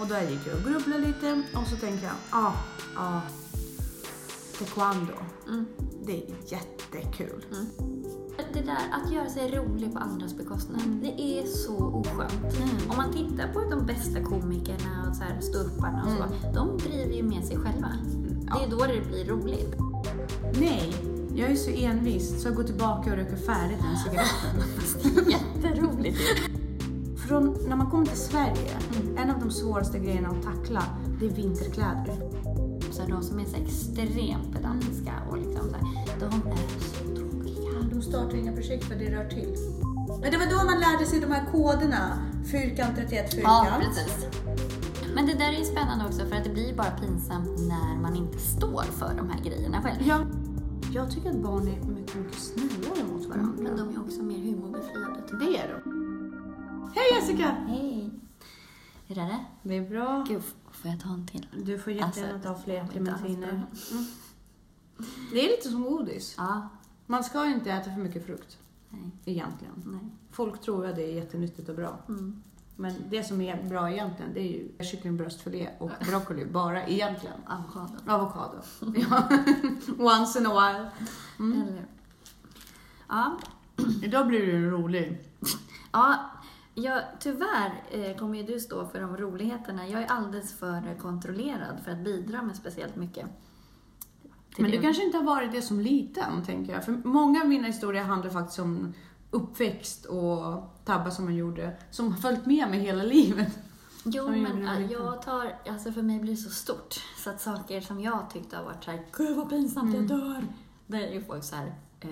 Och då gick jag och grubblade lite och så tänkte jag, ja, ah, ja, ah, taekwondo. Mm. Det är jättekul. Det där att göra sig rolig på andras bekostnad, det är så oskönt. Mm. Om man tittar på de bästa komikerna och så här ståupparna och så, de driver ju med sig själva. Det är då det blir roligt. Nej, jag är så envis så jag går tillbaka och röker färdigt den cigaretten. Jätteroligt ju. Från när man kommer till Sverige, en av de svåraste grejerna att tackla, det är vinterkläder. Så de som är så extremt pedantiska och liksom så här, de är så tråkiga. De startar inga projekt för det rör till. Men det var då man lärde sig de här koderna. Fyrkant, 31, fyrkant. Ja, precis. Men det där är ju spännande också för att det blir bara pinsamt när man inte står för de här grejerna själv. Ja. Jag tycker att barn är mycket, mycket snällare mot varandra. Men de är också mer humorbefriade. Det är de. Hej Jessica! Hej! Hur är det? Det är bra. Gud, får jag ta en till? Du får jättegärna Alltså, ta fler bra. Mm. Det är lite som godis. Ja. Man ska ju inte äta för mycket frukt, Nej. egentligen. Nej. Folk tror att det är jättenyttigt och bra. Mm. Men det som är bra egentligen, det är ju kycklingbröstfilé och broccoli, bara egentligen. Avokado. Avokado. Ja. Once in a while. Mm. Eller... Ja. Idag blir det rolig. Ja, ja, tyvärr eh, kommer ju du stå för de roligheterna. Jag är alldeles för kontrollerad för att bidra med speciellt mycket. Men det. du kanske inte har varit det som liten, tänker jag. För många av mina historier handlar faktiskt om uppväxt och tabbar som man gjorde, som har följt med mig hela livet. Jo, som men det lite. jag tar, alltså för mig blir det så stort. Så att saker som jag tyckte har varit såhär, gud vad pinsamt, Mm. jag dör. Där är ju folk såhär, eh,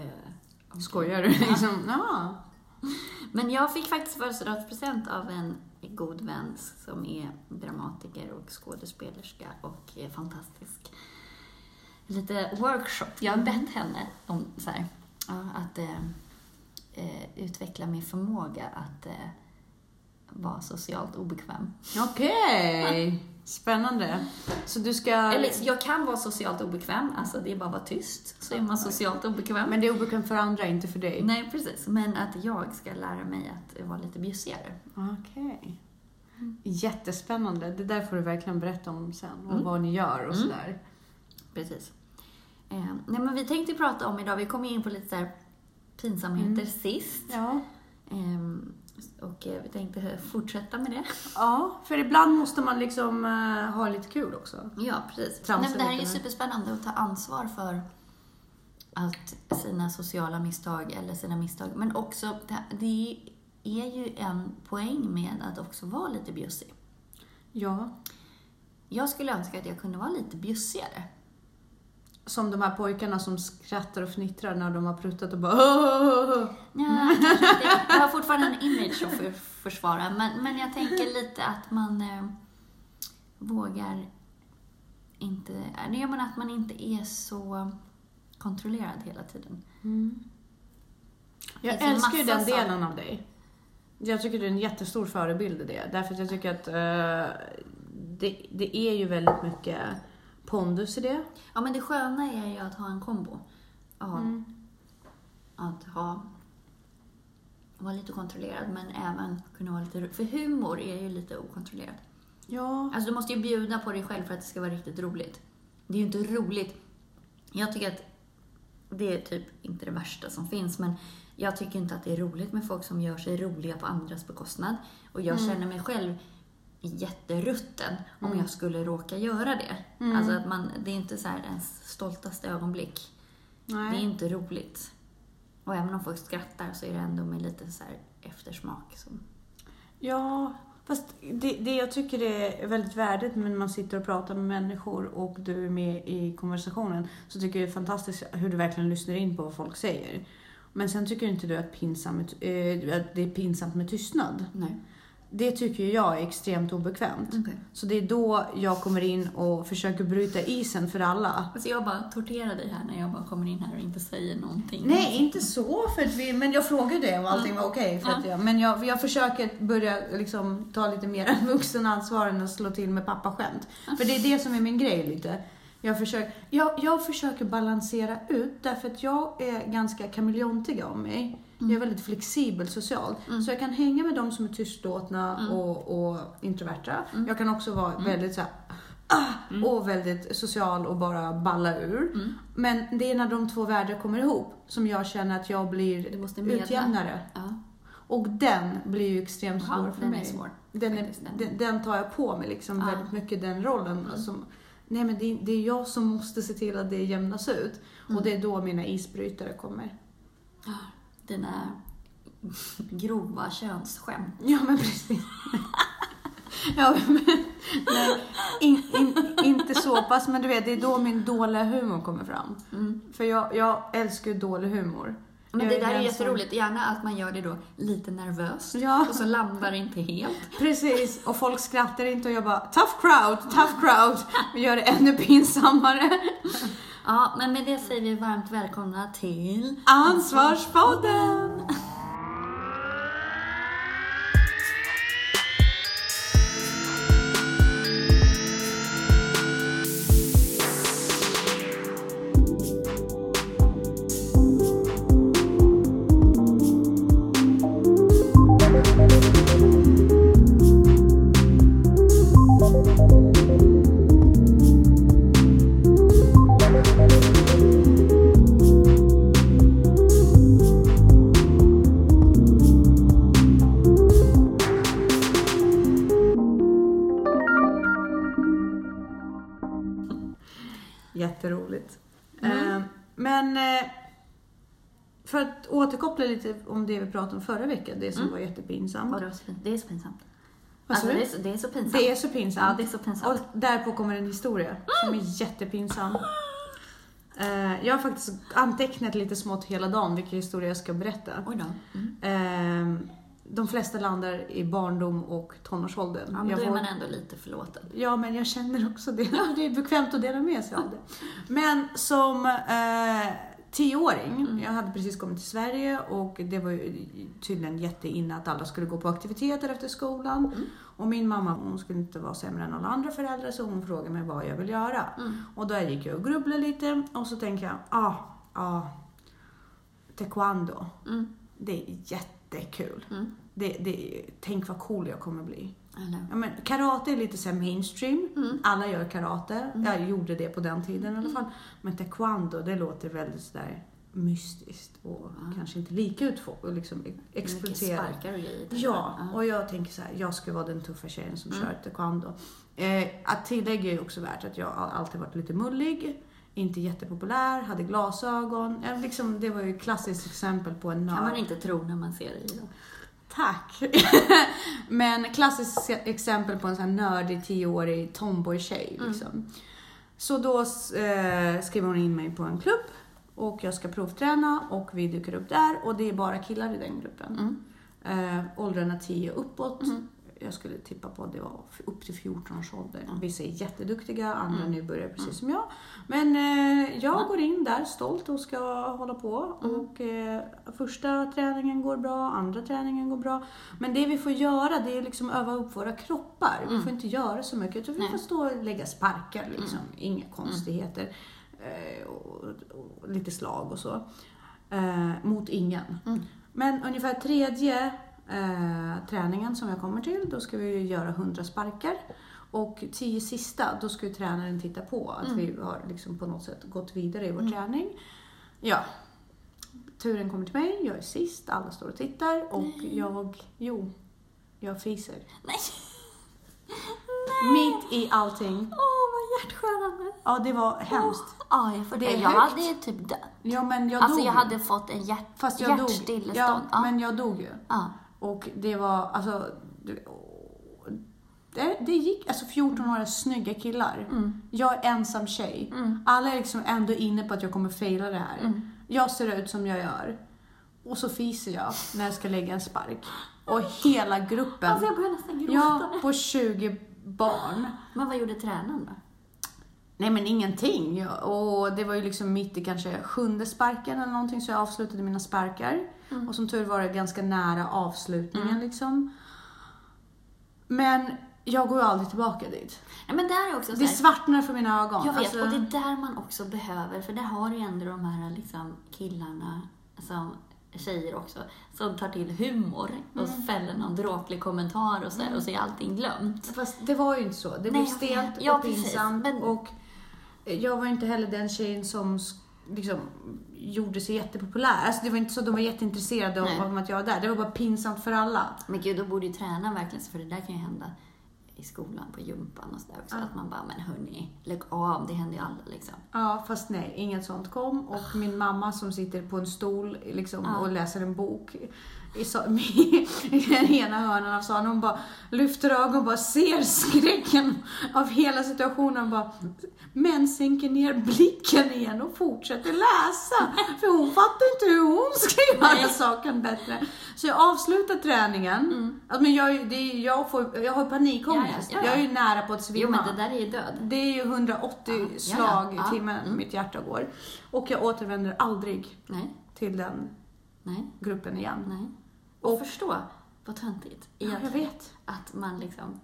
okej. Skojar du? Liksom, ja. Men jag fick faktiskt födelsedagspresent av en god vän som är dramatiker och skådespelerska och är fantastisk. Lite workshop. Jag har bett henne om så här, att eh, eh, utveckla min förmåga att eh, vara socialt obekväm. Okej. Spännande. Så du ska... Eller jag kan vara socialt obekväm, alltså det är bara att vara tyst så är man socialt obekväm. Men det är obekvämt för andra, inte för dig? Nej, precis. Men att jag ska lära mig att vara lite bjussigare. Okej. Jättespännande. Det där får du verkligen berätta om sen. Och Mm. vad ni gör och Mm. sådär. Precis. Eh, nej, men vi tänkte prata om idag, vi kom in på lite så pinsamheter Mm. sist. Ja. Ehm, och eh, vi tänkte fortsätta med det. ja, för ibland måste man liksom eh, ha lite kul också. Ja, precis. Nej, men det här är ju superspännande att ta ansvar för allt sina sociala misstag eller sina misstag. Men också, det- det är ju en poäng med att också vara lite bjussig. Ja. Jag skulle önska att jag kunde vara lite bjussigare. Som de här pojkarna som skrattar och fnittrar när de har pruttat och bara "Åh!" Ja, jag har fortfarande en image att för, försvara, men, men jag tänker lite att man eh, vågar inte... Nej, men att man inte är så kontrollerad hela tiden. Mm. Jag älskar ju den delen av dig. Jag tycker du är en jättestor förebild i det. Därför att jag tycker att eh, det, det är ju väldigt mycket pondus i det. Ja, men det sköna är ju att ha en kombo av Mm. att ha vara lite kontrollerad, men även kunna vara lite För humor är ju lite okontrollerad. Ja. Alltså du måste ju bjuda på dig själv för att det ska vara riktigt roligt. Det är ju inte roligt. Jag tycker att det är typ inte det värsta som finns, men jag tycker inte att det är roligt med folk som gör sig roliga på andras bekostnad. Och jag Mm. känner mig själv jätterutten om Mm. jag skulle råka göra det. Mm. Alltså att man, det är inte så här ens stoltaste ögonblick. Det är Nej. inte roligt. Och även om folk skrattar så är det ändå med lite så eftersmak. Som... Ja, fast det, det jag tycker är väldigt värdigt när man sitter och pratar med människor och du är med i konversationen så tycker jag det är fantastiskt hur du verkligen lyssnar in på vad folk säger. Men sen tycker inte du att, pinsamt, eh, att det är pinsamt med tystnad. Nej. Det tycker jag är extremt obekvämt. Okay. Så det är då jag kommer in och försöker bryta isen för alla. Alltså jag bara torterar dig här när jag bara kommer in här och inte säger någonting. Nej, inte så. För att vi, men jag frågade dig om allting var okej. att jag, men jag, jag försöker börja liksom, ta lite mer vuxenansvar än att slå till med pappaskämt. För det är det som är min grej lite. Jag försöker, jag, jag försöker balansera ut, därför att jag är ganska kameleontig av mig. Jag är väldigt flexibel socialt. Så jag kan hänga med de som är tystlåtna och, och introverta. Jag kan också vara väldigt så här, ah, och väldigt social och bara balla ur. Men det är när de två världar kommer ihop som jag känner att jag blir Du måste medla. utjämnare. Ja. Och den blir ju extremt svår Ja, för mig. svår. Den, är, den. den, tar jag på mig liksom Ja. väldigt mycket, den rollen. Mm. Som, nej men det, det är jag som måste se till att det jämnas ut. Mm. Och det är då mina isbrytare kommer. Dina grova könsskämt. Ja men precis. ja, men, nej, in, in, inte så pass, men du vet, det är då min dåliga humor kommer fram. Mm. För jag, jag älskar ju dålig humor. Men det där är jätteroligt. Gärna att man gör det då lite nervöst. Ja. Och så landar det inte helt. Precis, och folk skrattar inte och jag bara tough crowd, tough crowd. Och gör det ännu pinsammare. Ja, men med det säger vi varmt välkomna till Ansvarspodden! Men eh, för att återkoppla lite om det vi pratade om förra veckan, det som Mm. var jättepinsamt. Pin- det är så pinsamt. Alltså, det, är så, det är så pinsamt. Det är så Ja, pinsamt. det är så pinsamt. Och därpå kommer en historia som är jättepinsam. Eh, Jag har faktiskt antecknat lite smått hela dagen vilka historier jag ska berätta. Oj då. Mm. Eh, De flesta landar i barndom och tonårsåldern. Ja, men då är man ändå lite förlåten. Ja, men jag känner också det. Det är bekvämt att dela med sig av det. Men som eh, tioåring, Mm. jag hade precis kommit till Sverige och det var ju tydligen jätteinne att alla skulle gå på aktiviteter efter skolan. Mm. Och min mamma, hon skulle inte vara sämre än alla andra föräldrar så hon frågade mig vad jag vill göra. Mm. Och då gick jag och grubblade lite och så tänkte jag, ja, ah, ah, taekwondo, Mm. det är jättekul. Mm. Det, det, tänk vad cool jag kommer bli. Ja, men karate är lite så här mainstream. Mm. Alla gör karate. Jag gjorde det på den tiden i alla fall. Men taekwondo, det låter väldigt sådär mystiskt och kanske inte lika utfå- liksom Mycket exploaterat. Ja, och jag tänker så här, jag ska vara den tuffa tjejen som kör taekwondo. Eh, att tillägga är också värt att jag har alltid varit lite mullig, inte jättepopulär, hade glasögon. Liksom, det var ju ett klassiskt exempel på en nörd. kan man inte tro när man ser det i. Då. Tack! Men klassiskt exempel på en sån här nördig tioårig tomboy-tjej. Liksom. Så då eh, skriver hon in mig på en klubb och jag ska provträna och vi dyker upp där och det är bara killar i den gruppen. Mm. Eh, åldrarna 10 uppåt. Jag skulle tippa på att det var upp till 14 års ålder. Vissa är jätteduktiga, andra nybörjare precis som jag. Men eh, jag går in där stolt och ska hålla på. Och eh, första träningen går bra, andra träningen går bra. Men det vi får göra det är liksom öva upp våra kroppar. Vi får inte göra så mycket. utan Vi Nej. får stå och lägga sparkar, liksom. inga konstigheter. Eh, och, och lite slag och så. Eh, mot ingen. Mm. Men ungefär tredje eh, träningen som jag kommer till, då ska vi göra 100 sparkar. Och tio sista, då ska ju tränaren titta på att vi har liksom på något sätt gått vidare i vår träning. Ja. Turen kommer till mig, jag är sist, alla står och tittar och jag, jo, jag fiser. Nej! Mitt i allting. Åh, vad hjärtskärande! Ja, det var hemskt. Ja, jag, för Det är jag högt. hade ju typ dött. Ja, men jag Alltså dog. jag hade fått en hjärt, Fast jag dog. hjärtstillestånd. Ja, men jag dog ju. ja. Och det var, alltså... Det, det, gick, alltså 14-åriga snygga killar. Mm. Jag är ensam tjej. Alla är liksom ändå inne på att jag kommer faila det här. Mm. Jag ser ut som jag gör. Och så fiser jag när jag ska lägga en spark. Och hela gruppen, Alltså jag började nästan gråta. ja, på 20 barn. Men vad gjorde tränaren då? Nej men ingenting. Och det var ju liksom mitt i kanske sjunde sparken eller någonting så jag avslutade mina sparkar. Och som tur var det ganska nära avslutningen liksom. Men jag går ju aldrig tillbaka dit. Nej, men där är också så Det svartnar för mina ögon. Jag vet, Alltså, och det är där man också behöver, för där har du ju ändå de här liksom, killarna, som, tjejer också, som tar till humor och Mm. fäller någon dråplig kommentar och så, här, och så är allting glömt. Fast det var ju inte så. Det Nej, blev jag stelt och pinsamt. Men- Och jag var inte heller den tjejen som liksom gjorde sig jättepopulär. Alltså det var inte så att de var jätteintresserade av av att jag var där. Det var bara pinsamt för alla. Men gud, då borde ju tränaren verkligen, för det där kan ju hända i skolan, på gympan och sådär också, Ja. att man bara, men hörni, lägg av, det händer ju alla liksom. Ja, fast nej, inget sånt kom. Och min mamma som sitter på en stol liksom, Ja. och läser en bok i, i den ena hörnan av salen. Hon bara lyfter ögonen och bara ser skräcken av hela situationen. Bara, men sänker ner blicken igen och fortsätter läsa. För hon fattar inte hur hon ska göra Nej. saken bättre. Så jag avslutar träningen. Mm. Alltså, men jag, det jag, får, jag har panikångest. Ja, ja, ja, ja. Jag är ju nära på att svimma. Jo, men det där är ju död. Det är ju 180 Ja, ja, ja. slag i timmen mm. mitt hjärta går. Och jag återvänder aldrig Nej, till den nej, gruppen igen. nej. Och- Och förstå vad töntigt Ja, jag egentligen. vet. Att man liksom...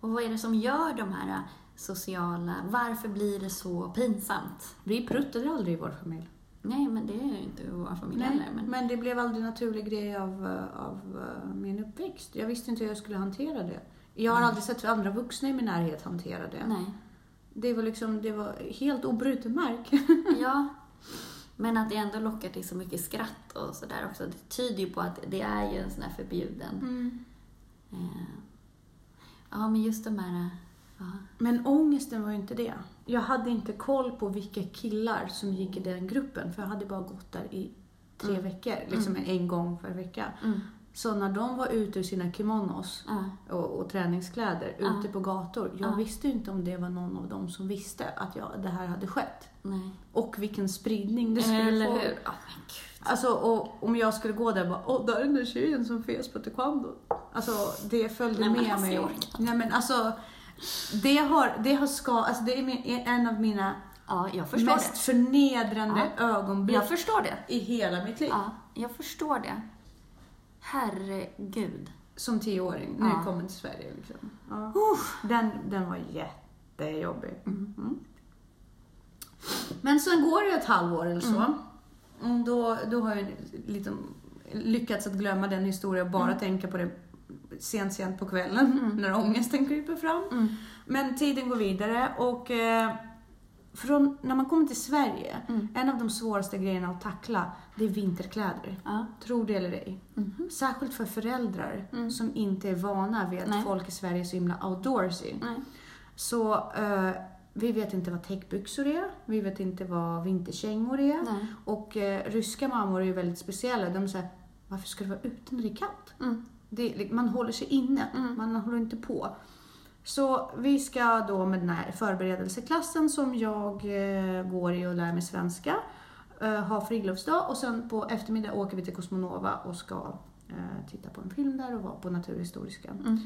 Och vad är det som gör de här äh, sociala... Varför blir det så pinsamt? Vi pruttade aldrig i vår familj. Nej, men det är ju inte vår familj Nej, heller. Men... men det blev aldrig en naturlig grej av, eh, av eh, min uppväxt. Jag visste inte hur jag skulle hantera det. Jag har Nej. aldrig sett andra vuxna i min närhet hantera det. Nej. Det var liksom, det var helt obruten mark. Ja. Men att det ändå lockar till så mycket skratt och sådär också. Det tyder ju på att det är ju en sån här förbjuden... Mm. Eh... Ja, men just de här... Ja. Men ångesten var ju inte det. Jag hade inte koll på vilka killar som gick i den gruppen, för jag hade bara gått där i tre Mm. veckor, liksom en gång per vecka. Så när de var ute ur sina kimonos Ja. och, och träningskläder Ja. ute på gator, jag Ja. visste inte om det var någon av dem som visste att jag, det här hade skett. Nej. Och vilken spridning det skulle Eller få. hur? Ja, men gud. Alltså, och om jag skulle gå där och bara, åh, där är den där tjejen som fes på taekwondo. Alltså, det följde Nej, med alltså, mig. Nej, men alltså, det har, det har ska, alltså det är en av mina Ja, jag förstår mest det. förnedrande ögonblick Jag förstår det. i hela mitt liv. Ja, jag förstår det. Herregud. Som tioåring, när Ja. jag kom till Sverige. Liksom. Ja. Den, den var jättejobbig. Mm. Mm. Men sen går det ett halvår eller så. Mm, då, då har jag liksom lyckats att glömma den historien och bara Mm. tänka på det sent, sent på kvällen Mm. när ångesten kryper fram. Men tiden går vidare och eh, från, när man kommer till Sverige, en av de svåraste grejerna att tackla, det är vinterkläder. Ja. Tro det eller ej. Mhm. Särskilt för föräldrar Mm. som inte är vana vid att Nej. folk i Sverige är så himla outdoorsy. Nej. Så eh, vi vet inte vad täckbyxor är, vi vet inte vad vinterkängor är. Nej. Och eh, ryska mammor är ju väldigt speciella. De säger, varför ska du vara ute när det är kallt? Mm. Det, man håller sig inne, Mm. man håller inte på. Så vi ska då med den här förberedelseklassen som jag eh, går i och lär mig svenska ha friluftsdag och sen på eftermiddag åker vi till Cosmonova och ska eh, titta på en film där och vara på Naturhistoriska. Mm.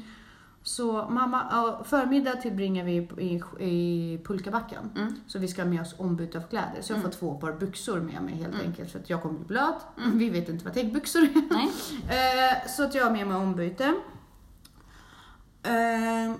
Så mamma, förmiddag tillbringar vi i, i pulkabacken. Mm. Så vi ska ha med oss ombyte av kläder. Så jag får Mm. två par byxor med mig helt Mm. enkelt för att jag kommer bli blöt. Mm. Vi vet inte vad täckbyxor är. Nej. Eh, så att jag har med mig ombyte. Eh,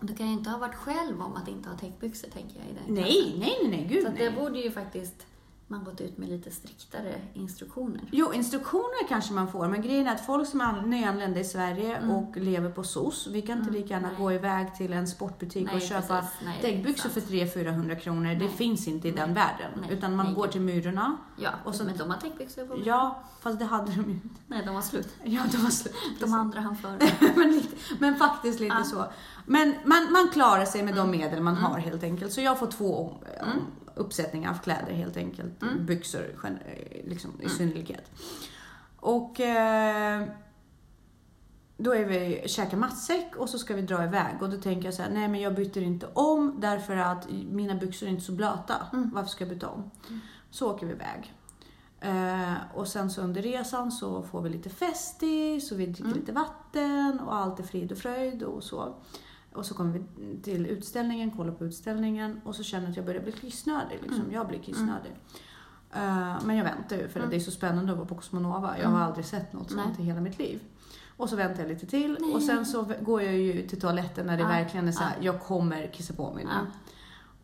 Du kan ju inte ha varit själv om att inte ha täckbyxor, tänker jag. I den nej, nej, nej, nej, gud Så att det nej. borde ju faktiskt man gått ut med lite striktare instruktioner. Jo, instruktioner kanske man får, men grejen är att folk som är nyanlända i Sverige Mm. och lever på SOS, vi kan inte Mm, lika gärna nej. gå iväg till en sportbutik och köpa. Nej, det är däggbyxor för sant. 300-400 kronor. Det Nej. finns inte i den världen. Utan man går till Myrorna. Ja, Och så- men de har täckbyxor på Ja, fast det hade de ju inte. Nej, de var slut. Ja, de var slut. De andra han före. men, lite, men faktiskt lite Ja. så. Men man, man klarar sig med de Mm. medel man Mm. har helt enkelt. Så jag får två om, Mm. om, uppsättningar av kläder helt enkelt. Mm. Byxor eh, liksom, i Mm. synnerhet. Och eh, då är vi käkar matsäck och så ska vi dra iväg. Och då tänker jag så här, nej men jag byter inte om därför att mina byxor är inte så blöta. Mm. Varför ska jag byta om? Mm. Så åker vi iväg. Eh, och sen så under resan så får vi lite festis och vi dricker Mm. lite vatten och allt är frid och fröjd och så. Och så kommer vi till utställningen, kollar på utställningen och så känner jag att jag börjar bli kissnödig. Liksom. Mm. Jag blir kissnödig. Eh, men jag väntar ju för att Mm. det är så spännande att vara på Cosmonova. Jag Mm. har aldrig sett något sånt i hela mitt liv. Och så väntar jag lite till Nej. och sen så går jag ju till toaletten när det Ja, verkligen är så här, ja. jag kommer kissa på mig nu. Ja.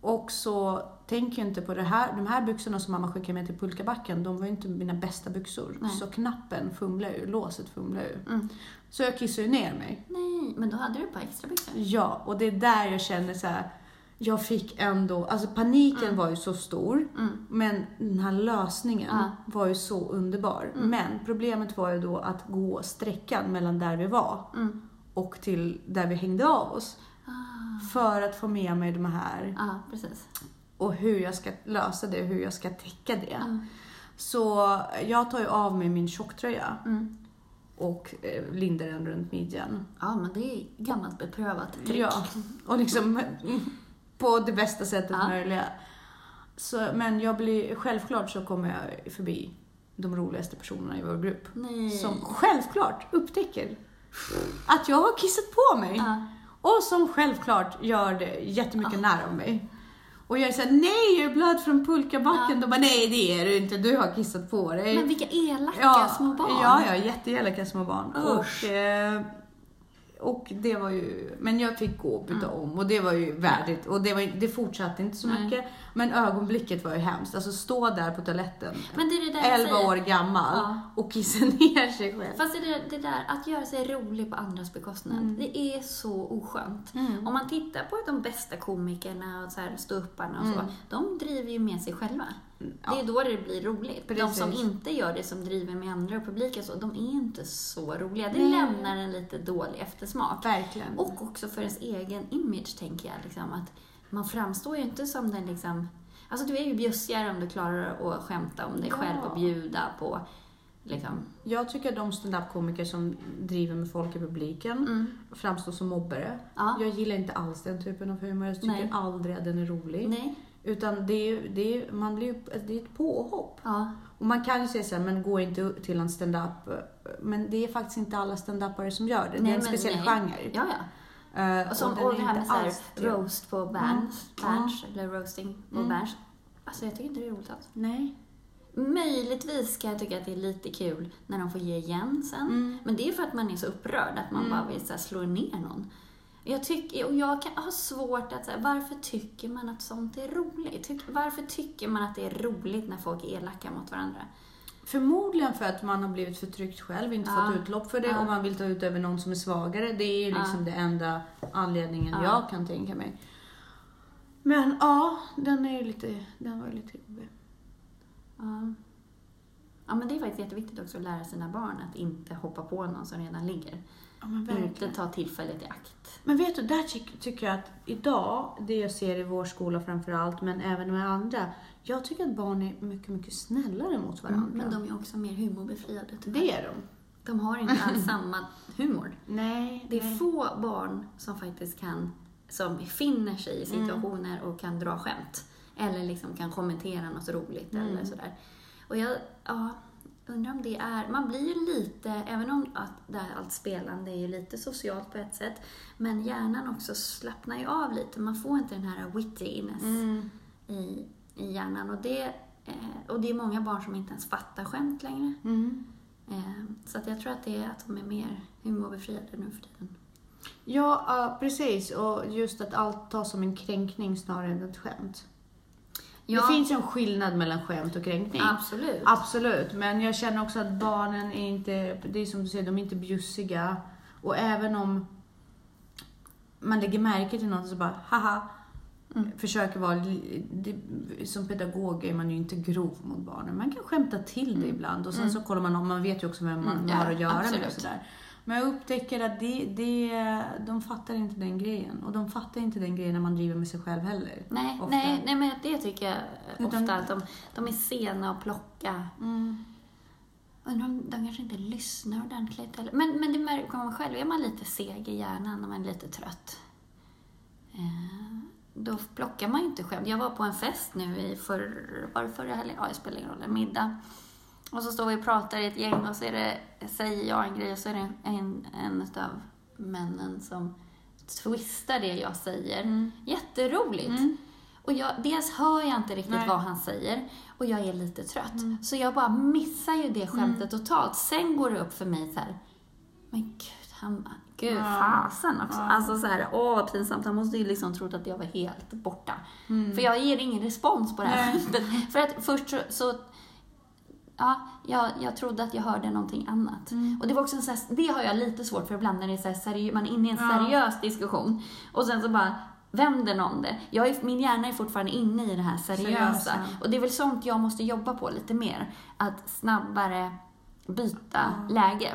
Och så tänker jag inte på det här, de här byxorna som mamma skickade med till pulkabacken, de var ju inte mina bästa byxor. Nej. Så knappen fumlar ju, låset fumlar ju. Mm. Så jag kissar ju ner mig. Nej, men då hade du ett par extra byxor. Ja, och det är där jag känner så här. jag fick ändå, alltså paniken Mm. var ju så stor, Mm. men den här lösningen Ja. var ju så underbar. Mm. Men problemet var ju då att gå sträckan mellan där vi var Mm. och till där vi hängde av oss. För att få med mig de här Ja, precis. och hur jag ska lösa det, hur jag ska täcka det. Så jag tar ju av mig min tjocktröja Mm. och eh, lindar den runt midjan. Ja, men det är gammalt beprövat trick. Ja, och liksom på det bästa sättet Ja. möjliga. Så, men jag blir, självklart så kommer jag förbi de roligaste personerna i vår grupp. Nej. Som självklart upptäcker att jag har kissat på mig. Ja. Och som självklart gör det jättemycket när av mig. Och jag är såhär, nej jag är blöd från pulkabacken. Ja. De bara, nej det är du inte, du har kissat på dig. Men vilka elaka små barn. Ja, ja, jätteelaka små barn. Usch. Och, eh, och det var ju, men jag fick gå och byta om och det var ju värdigt. Och det, var, det fortsatte inte så mycket. Men ögonblicket var ju hemskt. Alltså stå där på toaletten, Men det är det där jag 11 säger. år gammal Ja. och kissa ner sig själv. Fast det, det där att göra sig rolig på andras bekostnad, Mm. det är så oskönt. Om man tittar på de bästa komikerna och så här ståupparna och så, Mm. de driver ju med sig själva. Det är då det blir roligt. De Precis. som inte gör det, som driver med andra och publiken, så, de är inte så roliga. Det Nej. lämnar en lite dålig eftersmak. Verkligen. Och också för ens egen image, tänker jag. Liksom, att man framstår ju inte som den liksom... Alltså du är ju bjussigare om du klarar att skämta om dig Ja. själv och bjuda på... Liksom. Jag tycker de stand-up-komiker som driver med folk i publiken Mm. framstår som mobbare. Ja. Jag gillar inte alls den typen av humor. Jag tycker Nej. aldrig att den är rolig. Nej. Utan det är, det är, man blir, det är ett påhopp. Ja. Och man kan ju säga såhär, men gå inte till en stand-up. Men det är faktiskt inte alla stand-upare som gör det. det Nej, är en speciell nej. genre. Ja, ja. Eh, Och, som, den och är inte alls till- roast på bands, Ja. bands eller roasting på Mm. bands. Alltså jag tycker inte det är roligt alls. Nej. Möjligtvis kan jag tycka att det är lite kul när de får ge igen sen. Mm. Men det är för att man är så upprörd att man Mm. bara vill så här, slå ner någon. Jag tycker, och jag kan ha svårt att säga, varför tycker man att sånt är roligt? Tyck, varför tycker man att det är roligt när folk är elaka mot varandra? Förmodligen för att man har blivit förtryckt själv, inte Ja. fått utlopp för det Ja. och man vill ta ut över någon som är svagare. Det är ju Ja. liksom det enda anledningen Ja. jag kan tänka mig. Men ja, den är ju lite, den var ju lite jobbig. Ja. ja, men det är faktiskt jätteviktigt också att lära sina barn att inte hoppa på någon som redan ligger. Ja, Inte ta tillfället i akt. Men vet du, där ty- tycker jag att idag, det jag ser i vår skola framför allt, men även med andra, jag tycker att barn är mycket, mycket snällare mot varandra. Men de är också mer humorbefriade. tyvärr. Det är de. De har inte alls samma humor. Nej, Det är nej. få barn som faktiskt kan, som finner sig i Mm. situationer och kan dra skämt. Eller liksom kan kommentera något roligt Mm. eller sådär. Och jag, ja, undrar om det är, man blir ju lite, även om att det här, allt spelande är ju lite socialt på ett sätt, men hjärnan också slappnar ju av lite. Man får inte den här wittiness Mm. i, i hjärnan. Och det, eh, och det är många barn som inte ens fattar skämt längre. Mm. Eh, så att jag tror att det är att de är mer humorbefriade nu för tiden. Ja, ja, precis. Och just att allt tas som en kränkning snarare än ett skämt. Ja, Det finns ju en skillnad mellan skämt och kränkning. absolut. Absolut, men jag känner också att barnen är inte, det är som du säger, de är inte bjussiga. Och även om man lägger märke till något så bara, haha, Mm. försöker vara, som pedagog är man ju inte grov mot barnen. Man kan skämta till det ibland och sen Mm. så kollar man om, man vet ju också vem man Mm, har att göra med absolut. och sådär. Men jag upptäcker att det, det, de fattar inte den grejen. Och de fattar inte den grejen när man driver med sig själv heller. Nej, ofta. nej, nej, men det tycker jag Utan- ofta att de, de är sena att plocka. Mm. Undrar om de kanske inte lyssnar ordentligt. Eller, men, men det märker man själv, är man lite seg i hjärnan när man är lite trött. Eh, då plockar man ju inte skämt. Jag var på en fest nu i för, var det förra helgen? Ja, det spelar ingen roll. En middag. Och så står vi och pratar i ett gäng och så är det, säger jag en grej och så är det en, en av männen som twistar det jag säger. Mm. Jätteroligt. Mm. Och jag, dels hör jag inte riktigt Nej. vad han säger och jag är lite trött. Mm. Så jag bara missar ju det skämtet totalt. Sen går det upp för mig så här. Men gud, han, gud Ja. fasen också. Ja. Alltså så här, åh vad pinsamt. Han måste ju liksom trott att jag var helt borta. Mm. För jag ger ingen respons på det här. För att först så, så ja, jag, jag trodde att jag hörde någonting annat. Mm. Och det var också en så här, det har jag lite svårt för ibland när det är så här seriö, man är inne i en Ja. seriös diskussion. Och sen så bara vänder någon det. Jag är, min hjärna är fortfarande inne i det här seriösa. Seriösa. Och det är väl sånt jag måste jobba på lite mer. Att snabbare byta Ja. läge.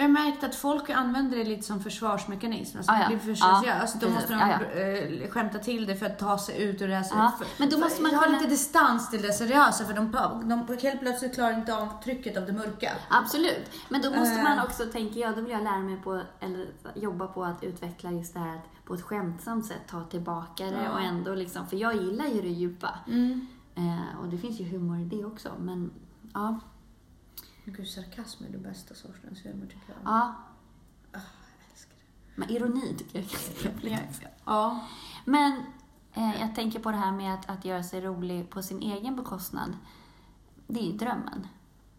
Men jag har märkt att folk använder det lite som försvarsmekanism. Alltså, Ah, ja. det blir för Ja, seriöst. Då precis. måste de Ja, ja. eh, skämta till det för att ta sig ut ur det här. Ja, för, men då måste man ha kunna- lite distans till det seriösa för de, de helt plötsligt klarar inte av trycket av det mörka. Absolut. Men då måste Eh. man också, tänker jag, då vill jag lära mig på, eller jobba på att utveckla just det här att på ett skämtsamt sätt ta tillbaka det Ja. och ändå liksom, för jag gillar ju det djupa. Mm. Eh, och det finns ju humor i det också, men ja. Men Gud, sarkasm är det bästa sortens humor tycker jag. ja. Jag älskar det. Men ironi tycker jag är trevligt. Ja. Men eh, jag tänker på det här med att, att göra sig rolig på sin egen bekostnad. Det är ju drömmen.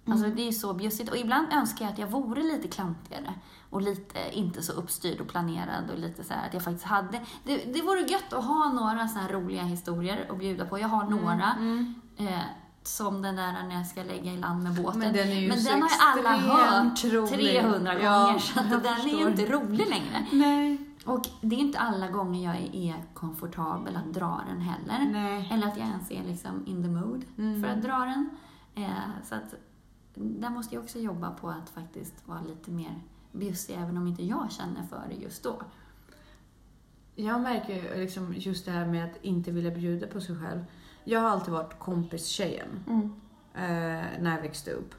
Alltså Mm. det är så bjussigt. Och ibland önskar jag att jag vore lite klantigare. Och lite, inte så uppstyrd och planerad och lite så här att jag faktiskt hade... Det, det vore gött att ha några så här roliga historier att bjuda på. Jag har några. Mm. Eh, som den där när jag ska lägga i land med båten. Men den är ju Men den har ju alla hört rolig. 300 Ja, gånger. Så att den är förstår. ju inte rolig längre. Nej. Och det är inte alla gånger jag är komfortabel att dra den heller. Nej. Eller att jag ens är liksom in the mood Mm. för att dra den. Eh, så att där måste jag också jobba på att faktiskt vara lite mer bjussig, även om inte jag känner för det just då. Jag märker liksom just det här med att inte vilja bjuda på sig själv. Jag har alltid varit kompistjejen eh, när jag växte upp.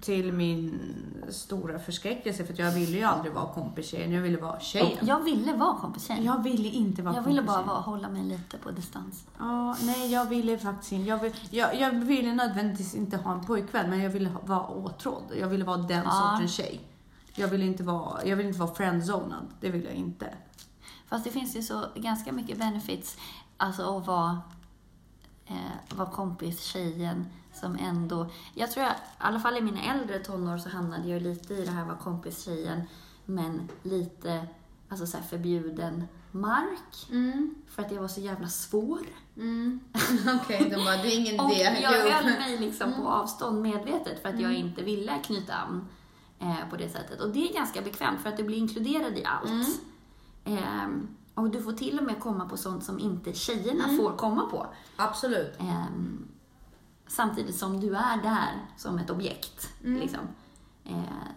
Till min stora förskräckelse för jag ville ju aldrig vara kompistjejen, jag ville vara tjejen. Jag ville vara kompistjej. Jag ville inte vara Jag ville bara kompistjejen. vara, hålla mig lite på distans. Ja, nej, jag ville faktiskt inte. Jag, vill, jag, jag ville nödvändigtvis inte ha en pojkvän, men jag ville ha, vara åtrådd. Jag ville vara den Ja. sortens tjej. Jag ville inte vara, jag ville inte vara friendzonad. Det vill jag inte. Fast det finns ju så ganska mycket benefits, alltså att vara, eh, vara kompis tjejen som ändå... Jag tror jag, i alla fall i mina äldre tonår så hamnade jag lite i det här vara kompis tjejen men lite alltså så förbjuden mark. Mm. För att jag var så jävla svår. Mm. Okej, de bara, det är ingen Och idé. jag höll mig liksom på avstånd medvetet för att jag inte ville knyta an eh, på det sättet. Och det är ganska bekvämt för att du blir inkluderad i allt. Ehm, och du får till och med komma på sånt som inte tjejerna får komma på. Absolut. Ehm, samtidigt som du är där som ett objekt. Liksom. Eh,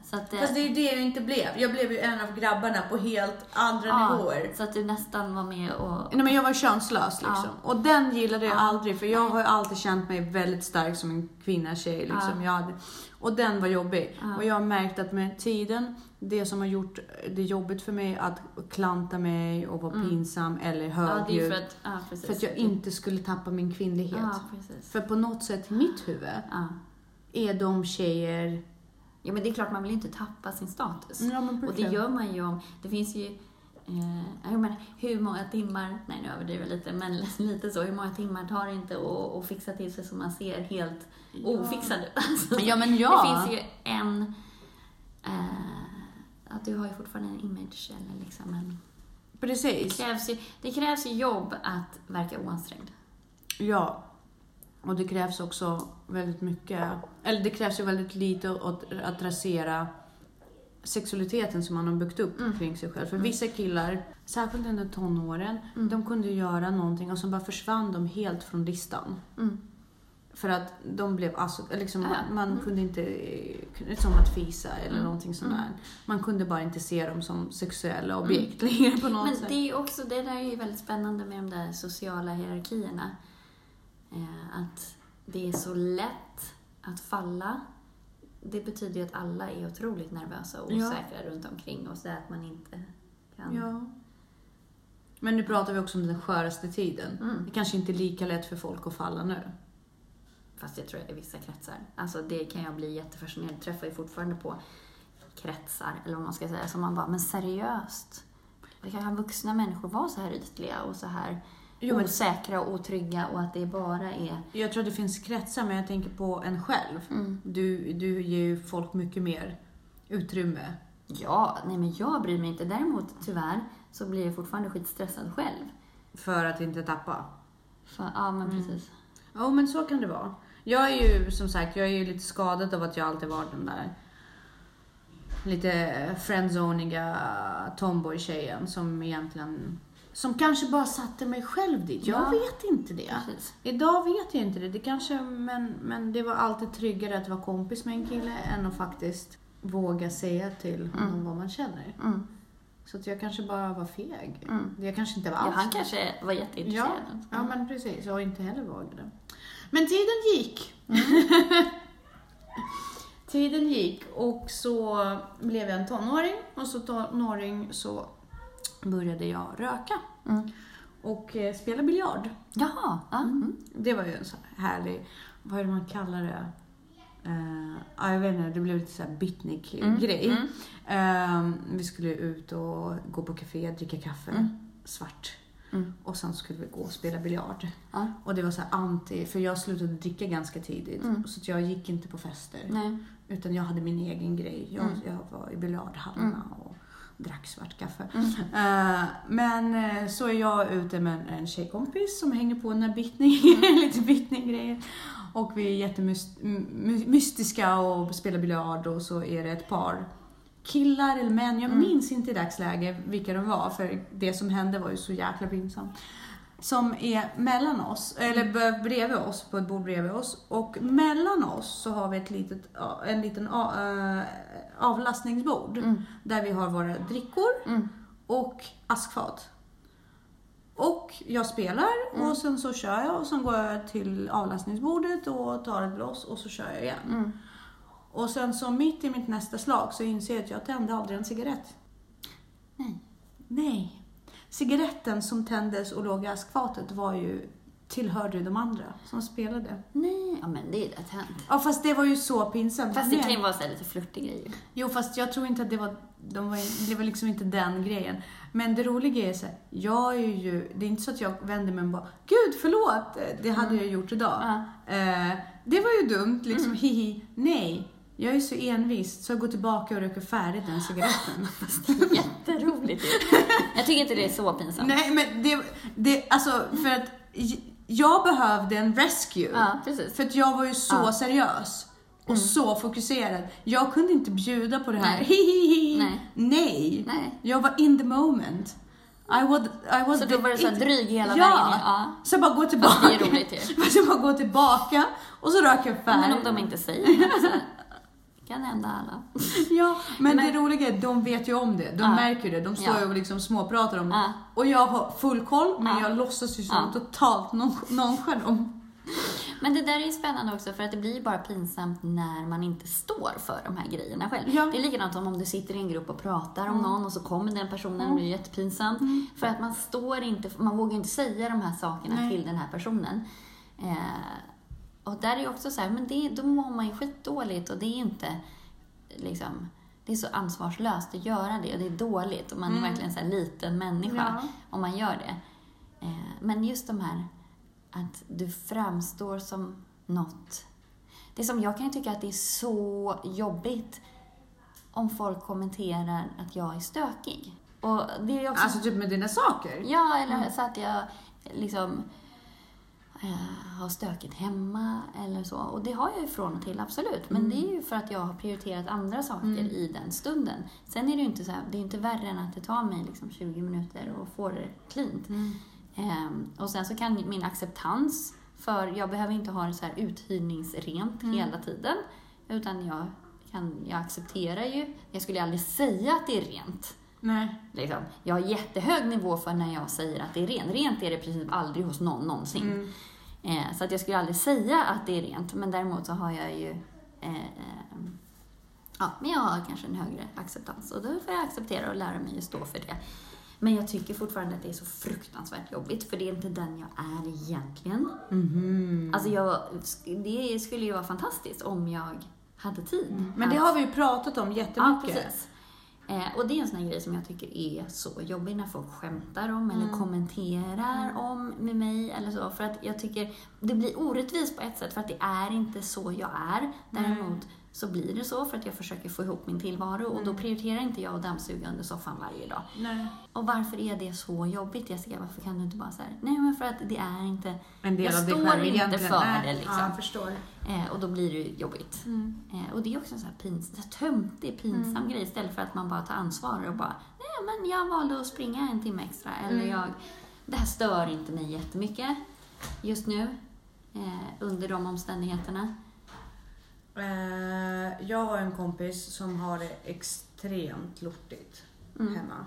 så att, Fast det är ju det jag inte blev. Jag blev ju en av grabbarna på helt andra ja, nivåer. så att du nästan var med och... Nej, men jag var könslös liksom. Och den gillade jag Ja. aldrig för jag har ju alltid känt mig väldigt stark som en kvinna, tjej liksom. Jag hade, och den var jobbig. Ja. Och jag har märkt att med tiden, det som har gjort det jobbigt för mig att klanta mig och vara Mm. pinsam eller Ja, högljudd. för att, ja, för att jag inte skulle tappa min kvinnlighet. Ja. För på något sätt i mitt huvud Ja. är de tjejer... ja, men det är klart man vill inte tappa sin status. Ja, men Och det gör man ju om, det finns ju, eh, menar, hur många timmar, nej nu överdriver jag lite, men lite så, hur många timmar tar det inte att fixa till sig så man ser helt ofixad ut? Alltså, Ja, men ja. Det finns ju en, eh, att du har ju fortfarande en image eller liksom en, det Precis. krävs ju, det krävs ju jobb att verka oansträngd. Ja. Och det krävs också väldigt mycket, eller det krävs ju väldigt lite att, att rasera sexualiteten som man har byggt upp Mm. kring sig själv. För Mm. vissa killar, särskilt under tonåren, Mm. de kunde göra någonting och så bara försvann de helt från listan. Mm. För att de blev alltså, liksom, Ja. man, man Mm. kunde inte, som att fisa eller Mm. någonting sånt Mm. där. Man kunde bara inte se dem som sexuella objekt längre på något Men sätt. det är också, det där är ju väldigt spännande med de där sociala hierarkierna. Eh, att det är så lätt att falla. Det betyder ju att alla är otroligt nervösa och Ja. osäkra runt omkring. Det är att man inte kan... Ja. Men nu pratar vi också om den sköraste tiden. Mm. Det kanske inte är lika lätt för folk att falla nu. Fast jag tror att i vissa kretsar. Alltså det kan jag bli jättefascinerad. Jag träffar ju fortfarande på kretsar, eller vad man ska säga, som man bara, men seriöst? Det kan vuxna människor vara så här ytliga och så här Jo, men osäkra och otrygga och att det bara är... jag tror att det finns kretsar, men jag tänker på en själv. Mm. Du, du ger ju folk mycket mer utrymme Ja, nej men jag bryr mig inte. Däremot tyvärr så blir jag fortfarande skitstressad själv. För att inte tappa. För, ja, men Mm. precis. Ja, men så kan det vara. Jag är ju som sagt, jag är ju lite skadad av att jag alltid varit den där lite friendzoniga tomboy-tjejen som egentligen som kanske bara satte mig själv dit. Jag Ja. vet inte det. precis. Idag vet jag inte det. det kanske, men, men det var alltid tryggare att vara kompis med en kille än att faktiskt våga säga till honom Mm. vad man känner. Mm. Så att jag kanske bara var feg. Mm. Jag kanske inte var Ja, alls han kanske var jätteintresserad. Ja, men precis. Jag inte heller vågade. Men tiden gick. tiden gick och så blev jag en tonåring och så tonåring så började jag röka Mm. och eh, spela biljard. Jaha. Ja. Mm. Det var ju en här härlig, vad är det man kallar det? Eh, ja, jag vet inte, det blev lite såhär beatnik-grej. Mm. Ehm, vi skulle ut och gå på café, dricka kaffe, Mm. svart. Mm. Och sen skulle vi gå och spela biljard. Ja. Och det var så anti, för jag slutade dricka ganska tidigt. Mm. Så jag gick inte på fester. Nej. Utan jag hade min egen grej. Jag, Mm. jag var i biljardhallarna och drack svart kaffe. Mm. Eh, men eh, så är jag ute med en tjejkompis som hänger på den här bittning, lite bittning-grejer. Och vi är jättemystiska och spelar biljard och så är det ett par killar eller män, jag Mm. minns inte i dagsläget vilka de var för det som hände var ju så jäkla pinsamt. Som är mellan oss, eller b- bredvid oss, på ett bord bredvid oss. Och mellan oss så har vi ett litet, en liten eh, avlastningsbord. Mm. Där vi har våra drickor Mm. och askfat. Och jag spelar Mm. och sen så kör jag och sen går jag till avlastningsbordet och tar ett blås och så kör jag igen. Mm. Och sen så mitt i mitt nästa slag så inser jag att jag tände aldrig en cigarett. Nej. Nej. Cigaretten som tändes och låg i askfatet var ju, tillhörde ju de andra som spelade. Nej. Ja, men det är lätt hänt. Ja fast det var ju så pinsamt. Fast det kan ju vara så lite flörtig grej. Jo fast jag tror inte att det var, de var, det var liksom inte den grejen. Men det roliga är så här, jag är ju, det är inte så att jag vänder mig och bara Gud förlåt, det hade jag gjort idag. Ja. Eh, det var ju dumt, liksom Mm. hihi. Nej, jag är så envis så jag går tillbaka och röker färdigt den cigaretten. Jätteroligt ju. Jag tycker inte det är så pinsamt. Nej men det, det, alltså för att jag behövde en rescue. Ja, precis. För att jag var ju så Ja. seriös. Och Mm. så fokuserad. Jag kunde inte bjuda på det här. Nej. Nej. Nej. Nej. Jag var in the moment. I was, I was Så då var du så dryg hela ja. vägen? Ja. Så jag bara går tillbaka. Fast det är roligt ju. Fast jag bara går tillbaka och så röker jag färdigt. Men om de inte säger något så det kan hända alla. Ja, men, Men- det roliga är de vet ju om det. De Ja. märker det. De står Ja. ju och liksom småpratar om det. Ja. Och jag har full koll, men Ja. jag låtsas ju som Ja. totalt non- nonchalant. Men det där är ju spännande också för att det blir ju bara pinsamt när man inte står för de här grejerna själv. Ja. Det är likadant som om du sitter i en grupp och pratar om Mm. någon och så kommer den personen och Mm. blir jättepinsamt. För att man står inte, man vågar inte säga de här sakerna Nej. till den här personen. Eh, och där är också så här, men det, då mår man ju skitdåligt och det är inte liksom det är så ansvarslöst att göra det och det är dåligt och man är Mm. verkligen här liten människa Ja. om man gör det. Eh, men just de här att du framstår som något. Det som, jag kan tycka att det är så jobbigt om folk kommenterar att jag är stökig. Och det är också... Alltså typ med dina saker. ja, eller Mm. så att jag liksom eh, har stökigt hemma eller så. Och det har jag ju från och till, absolut. Men Mm. det är ju för att jag har prioriterat andra saker Mm. i den stunden. Sen är det ju inte så här, det är inte värre än att det tar mig liksom 20 minuter och få det cleant. Mm. Ehm, och sen så kan min acceptans för, jag behöver inte ha det så här uthyrningsrent Mm. hela tiden. Utan jag, kan, jag accepterar ju, jag skulle aldrig säga att det är rent. Nej. Liksom. Jag har jättehög nivå för när jag säger att det är rent. Rent är det i princip aldrig hos någon någonsin. Mm. Eh, så att jag skulle aldrig säga att det är rent. Men däremot så har jag ju eh, eh, Ja, men jag har kanske en högre acceptans och då får jag acceptera och lära mig att stå för det. Men jag tycker fortfarande att det är så fruktansvärt jobbigt för det är inte den jag är egentligen. Mhm. Alltså jag, det skulle ju vara fantastiskt om jag hade tid. Men det har vi ju pratat om Ja, jättemycket. precis. Eh, och det är en sån här grej som jag tycker är så jobbig när folk skämtar om eller Mm. kommenterar om med mig eller så. För att jag tycker det blir orättvist på ett sätt för att det är inte så jag är. Däremot så blir det så för att jag försöker få ihop min tillvaro och då prioriterar inte jag att dammsuga under soffan varje dag. Nej. Och varför är det så jobbigt Jessica? Varför kan du inte bara säga nej men för att det är inte, En del jag av står inte egentligen. för Nej. det liksom. Ja, jag förstår. Eh, och då blir det jobbigt. Mm. Eh, och det är också en sån här pins, töntig, pinsam Mm. grej istället för att man bara tar ansvar och bara, nej men jag valde att springa en timme extra. Eller Mm. jag, det här stör inte mig jättemycket just nu eh, under de omständigheterna. Eh, jag har en kompis som har det extremt lortigt Mm. hemma.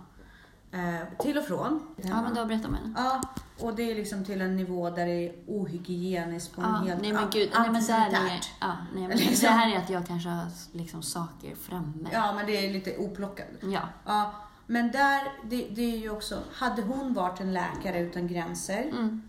Eh, till och från. Ja, men du har berättat om henne. Ja, och det är liksom till en nivå där det är ohygieniskt på en Ja, helt nej men gud, nej, men där är, ja, nej, men Liksom. det här är att jag kanske har liksom saker framme. Ja, men det är lite oplockat. Ja. Ja, men där, det, det är ju också, hade hon varit en läkare utan gränser Mm.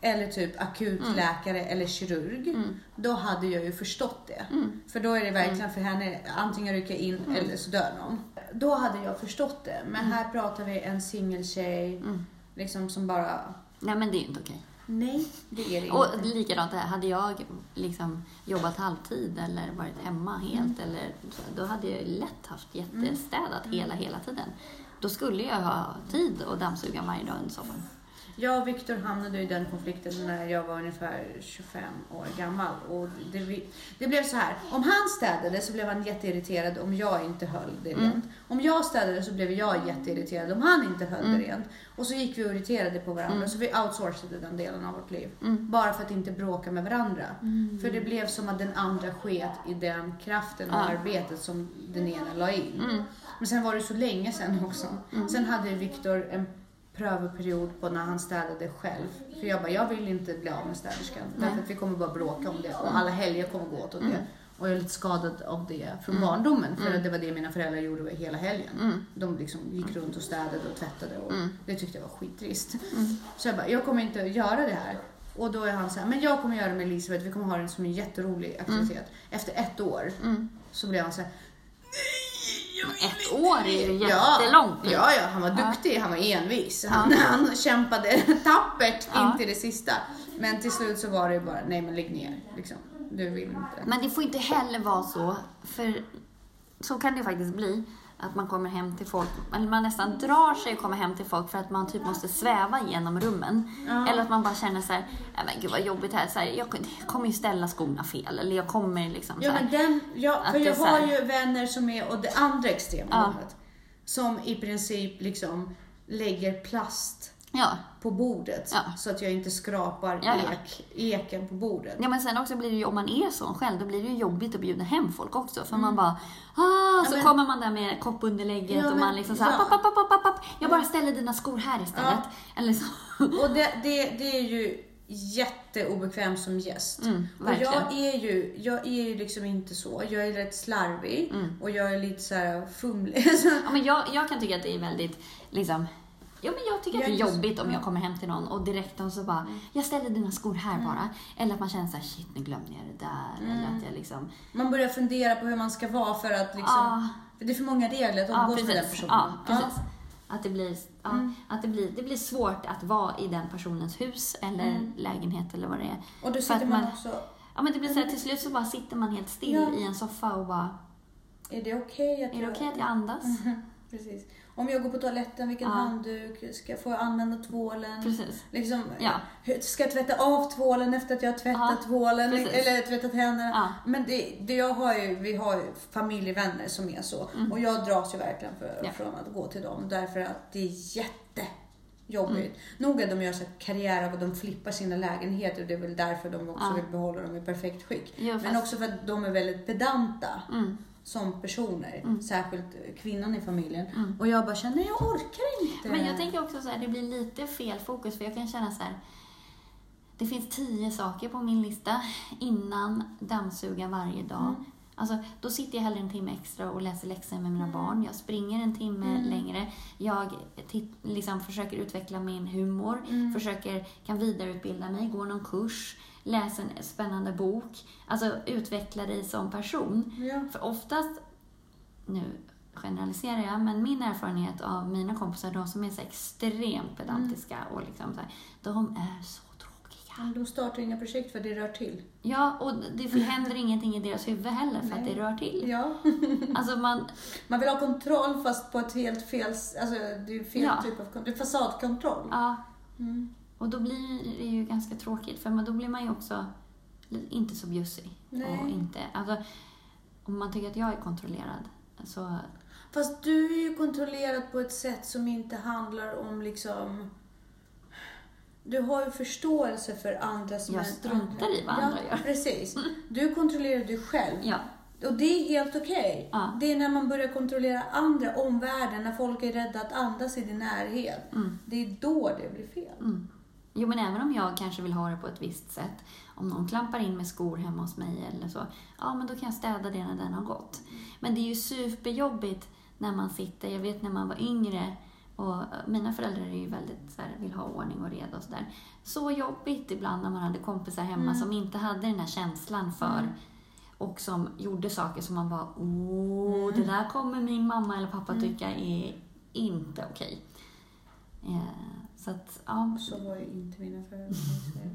Eller typ akutläkare eller kirurg, Mm. då hade jag ju förstått det. Mm. För då är det verkligen för henne, antingen rycka in eller så dör någon. Då hade jag förstått det. Men här pratar vi en singeltjej Mm. liksom som bara, Nej men det är ju inte okej. nej det är det Och inte. likadant där, hade jag liksom jobbat halvtid eller varit hemma helt, eller, då hade jag lätt haft jättestädat hela, hela tiden. Då skulle jag ha tid att dammsuga varje dag under soffan. Jag och Viktor hamnade i den konflikten när jag var ungefär 25 år gammal. Och det, det blev så här. Om han städade så blev han jätteirriterad om jag inte höll det Mm. rent. Om jag städade så blev jag jätteirriterad om han inte höll Mm. det rent. Och så gick vi och irriterade på varandra. Mm. Så vi outsourcade den delen av vårt liv. Mm. Bara för att inte bråka med varandra. För det blev som att den andra sket i den kraften och arbetet som den ena la in. Mm. Men sen var det så länge sen också. Sen hade Viktor en prövoperiod på när han städade själv. För jag bara, jag vill inte bli av med städerskan. Nej. Därför att vi kommer bara bråka om det och alla helger kommer gå åt Mm. det. Och jag är lite skadad av det från barndomen. För att det var det mina föräldrar gjorde hela helgen. Mm. De liksom gick runt och städade och tvättade och Mm. det tyckte jag var skittrist. Mm. Så jag bara, jag kommer inte göra det här. Och då är han så här, men jag kommer göra det med Elisabeth, vi kommer ha den som en jätterolig aktivitet. Efter ett år Mm. så blev han så här, Ett år är ju Ja, jättelångt. Ja, ja, han var Ja. duktig, han var envis. Han, han kämpade tappert Ja. in till det sista. Men till slut så var det bara, nej men lägg ner. Liksom. Du vill inte. Men det får inte heller vara så, för så kan det faktiskt bli, att man kommer hem till folk, eller man nästan drar sig och kommer hem till folk för att man typ måste sväva genom rummen. Ja. Eller att man bara känner så här, "Nej, men gud vad jobbigt här, så här jag, kommer ju ställa skorna fel, eller jag kommer liksom så Ja, här. men den, ja, Att för jag har ju vänner som är åt det andra extrema Ja. hållet. Som i princip liksom lägger plast Ja. på bordet Ja. så att jag inte skrapar Ja. Ek, eken på bordet. ja, men sen också blir det ju, om man är sån själv, då blir det ju jobbigt att bjuda hem folk också. För man bara, ah, så men- kommer man där med koppunderlägget Ja, och men- man liksom såhär, papp, papp, papp, papp, jag bara ställer dina skor här istället. Eller så. Och det, det, det är ju jätteobekvämt som gäst. Mm, och jag är, ju, jag är ju liksom inte så. Jag är rätt slarvig Mm. och jag är lite så här fumlig. Ja, men jag, jag kan tycka att det är väldigt, liksom, ja, men jag tycker att det är jobbigt om jag kommer hem till någon och direkt så bara, jag ställer dina skor här Mm. bara. Eller att man känner så här, shit nu glömde jag det där. Eller att jag liksom, Man börjar fundera på hur man ska vara för att liksom... ah, För det är för många regler att ja umgås med den personen. Ja, precis. Att, det blir, ja, Mm. att det, blir, det blir svårt att vara i den personens hus eller Mm. lägenhet eller vad det är. Och då sitter att man man- också... Ja men det blir så här, till slut så bara sitter man helt still Ja. i en soffa och bara, Är det okej att är det jag... okej att jag andas? Precis. Om jag går på toaletten, vilken Ja. handduk? Ska jag få använda tvålen? Precis. Liksom, Ja. Ska jag tvätta av tvålen efter att jag har tvättat Ja, tvålen? precis. Eller tvättat händerna? Ja. Men det, det jag har ju, vi har ju familjevänner som är så. Och jag dras ju verkligen för, Mm. Ja. från att gå till dem. Därför att det är jättejobbigt. Mm. Nog att de gör så karriär av att de flippar sina lägenheter. Och det är väl därför de också Ja. vill behålla dem i perfekt skick. Jo, Men också för att de är väldigt pedanta Mm. Som personer. Mm. Särskilt kvinnan i familjen. Mm. Och jag bara känner, jag orkar inte. Men jag tänker också så här, det blir lite fel fokus för jag kan känna så här. Det finns tio saker på min lista innan dammsuga varje dag. Mm. Alltså, då sitter jag hellre en timme extra och läser läxor med mina Mm. barn. Jag springer en timme Mm. längre. Jag liksom försöker utveckla min humor. Mm. Försöker, kan vidareutbilda mig, går någon kurs, läser en spännande bok. Alltså utveckla dig som person. Ja. För oftast, nu generaliserar jag, men min erfarenhet av mina kompisar, de som är så extremt pedantiska och liksom så här, de är så tråkiga. De startar inga projekt för det rör till. Ja, och det händer ingenting i deras huvud heller för att Nej. det rör till. Ja. Alltså man, Man vill ha kontroll fast på ett helt fel, alltså det är fel Ja. typ av kontroll. Fasadkontroll. ja, Mm. Och då blir det ju ganska tråkigt för då blir man ju också inte så bjussig. Nej. Och inte, alltså, om man tycker att jag är kontrollerad så, Fast du är ju kontrollerad på ett sätt som inte handlar om liksom... Du har ju förståelse för andra som Jag är- struntar i vad andra ja, gör. precis. Du kontrollerar dig själv. ja. Och det är helt okej. Ja. Det är när man börjar kontrollera andra, omvärlden, när folk är rädda att andas i din närhet. Mm. Det är då det blir fel. Mm. Jo, men även om jag kanske vill ha det på ett visst sätt. Om någon klampar in med skor hemma hos mig eller så. Ja, men då kan jag städa det när den har gått. Men det är ju superjobbigt när man sitter, jag vet när man var yngre och mina föräldrar är ju väldigt så här, vill ha ordning och reda och sådär. Så jobbigt ibland när man hade kompisar hemma Mm. som inte hade den här känslan för Mm. och som gjorde saker som man var åh, Mm. det där kommer min mamma eller pappa Mm. tycka är inte okej. Eh, så att, ja. Så var ju inte mina föräldrar.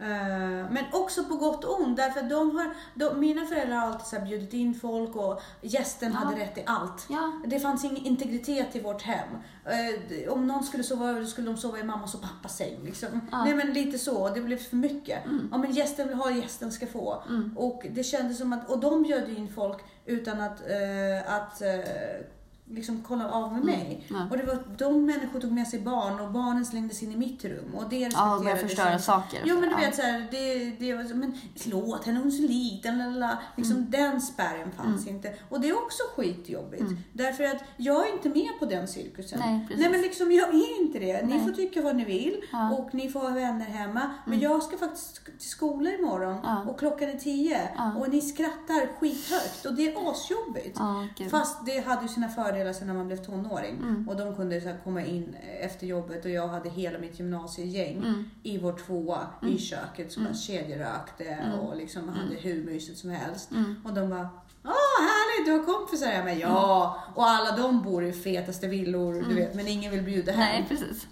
Eh, Men också på gott och ont, därför de har, de, mina föräldrar har alltid så bjudit in folk och gästen Ja. hade rätt i allt. Ja, Det fanns ingen integritet i vårt hem. Eh, Om någon skulle sova över skulle de sova i mammas och pappas säng. Liksom. Ja. Nej men lite så, det blev för mycket. Mm. Ja men gästen vill ha, gästen ska få. Mm. Och det kändes som att, och de bjöd in folk utan att, eh, att liksom kolla av med mig. Ja. Och det var, de människor tog med sig barn och barnen slängdes in i mitt rum och det Ja, respekterades börja förstöra saker. Jo men du vet såhär, det, det var så, men låt henne, hon är så liten, lalala. Liksom Mm. den spärren fanns inte. Och det är också skitjobbigt. Mm. Därför att jag är inte med på den cirkusen. Nej, precis. Nej men liksom jag är inte det. Ni Nej. får tycka vad ni vill Ja. och ni får ha vänner hemma. Men Mm. jag ska faktiskt till skolan imorgon Ja. och klockan är tio Ja. och ni skrattar skithögt och det är asjobbigt. Ja. Fast det hade ju sina fördelar sen när man blev tonåring. Mm. Och de kunde så här komma in efter jobbet och jag hade hela mitt gymnasiegäng Mm. i vår tvåa Mm. i köket som Mm. kedjerökte Mm. och liksom hade hur mysigt som helst. Mm. Och de bara Åh, härligt, du har kompisar hemma. Ja, och alla de bor i fetaste villor, du Mm. vet, men ingen vill bjuda hem. Nej, precis.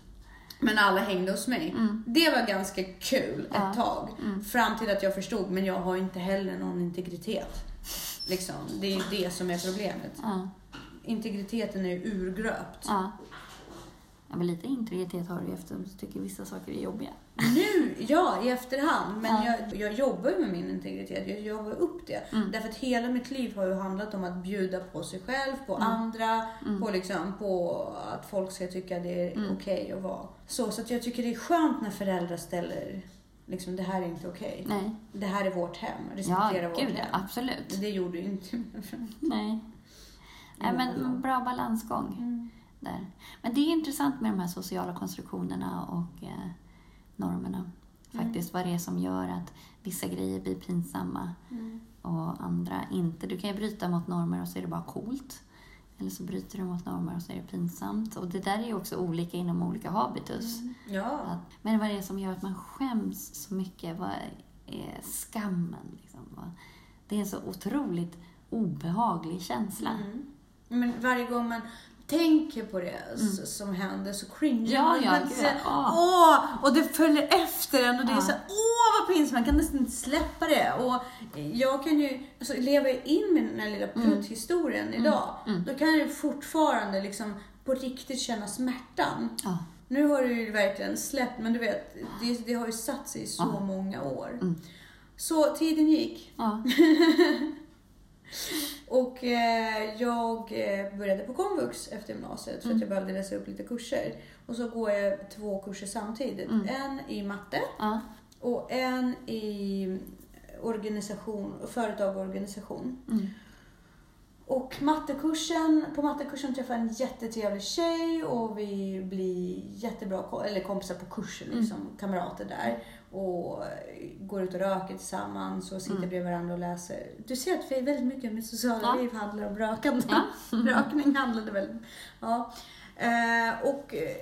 Men alla hängde hos mig. Mm. Det var ganska kul ett Ja. tag. Mm. Fram till att jag förstod, men jag har inte heller någon integritet. Liksom, det är ju det som är problemet. Ja. Integriteten är ju urgröpt. Ja. ja, men lite integritet har du ju eftersom du tycker vissa saker är jobbiga. Nu, ja, i efterhand. Men Ja. jag, jag jobbar ju med min integritet. Jag jobbar upp det. Mm. Därför att hela mitt liv har ju handlat om att bjuda på sig själv, på Mm. andra, Mm. på, liksom, på att folk ska tycka det är Mm. okej att vara. Så, så att jag tycker det är skönt när föräldrar ställer, liksom, det här är inte okej. Nej. Det här är vårt hem. Ja, Respektera vårt gud ja, hem. absolut. Det gjorde ju inte föräldrar. Nej. Nej, men bra balansgång Mm. där. Men det är intressant med de här sociala konstruktionerna och eh, normerna. Faktiskt vad det är som gör att vissa grejer blir pinsamma Mm. och andra inte. Du kan ju bryta mot normer och så är det bara coolt. Eller så bryter du mot normer och så är det pinsamt. Och det där är ju också olika inom olika habitus. Ja. Att, men vad är det som gör att man skäms så mycket? Vad är skammen? Liksom? Det är en så otroligt obehaglig känsla. Mm. Men varje gång man tänker på det Mm. som händer så cringear Ja, man. ja, ja. Åh! Och det följer efter en och det är Ja. så här, åh vad pinsamt, man kan nästan inte släppa det. Och jag kan ju, alltså, lever jag in med den här lilla Mm. prutthistorien idag, Mm. då kan jag ju fortfarande liksom på riktigt känna smärtan. Ja. Nu har det ju verkligen släppt, men du vet, det, det har ju satt sig i så många år. Mm. Så tiden gick. Och eh, jag eh, började på komvux efter gymnasiet för att Mm. jag behövde läsa upp lite kurser. Och så går jag två kurser samtidigt. Mm. En i matte och en i organisation, företag och organisation. Mm. Och mattekursen, på mattekursen träffade jag en jättetrevlig tjej och vi blir jättebra eller kompisar på kursen, Mm. liksom, kamrater där. Och går ut och röker tillsammans och sitter Mm. bredvid varandra och läser. Du ser att vi väldigt mycket med sociala Ja. liv handlar om rökande. Ja. Rökning handlade väldigt... Ja. Eh, och eh,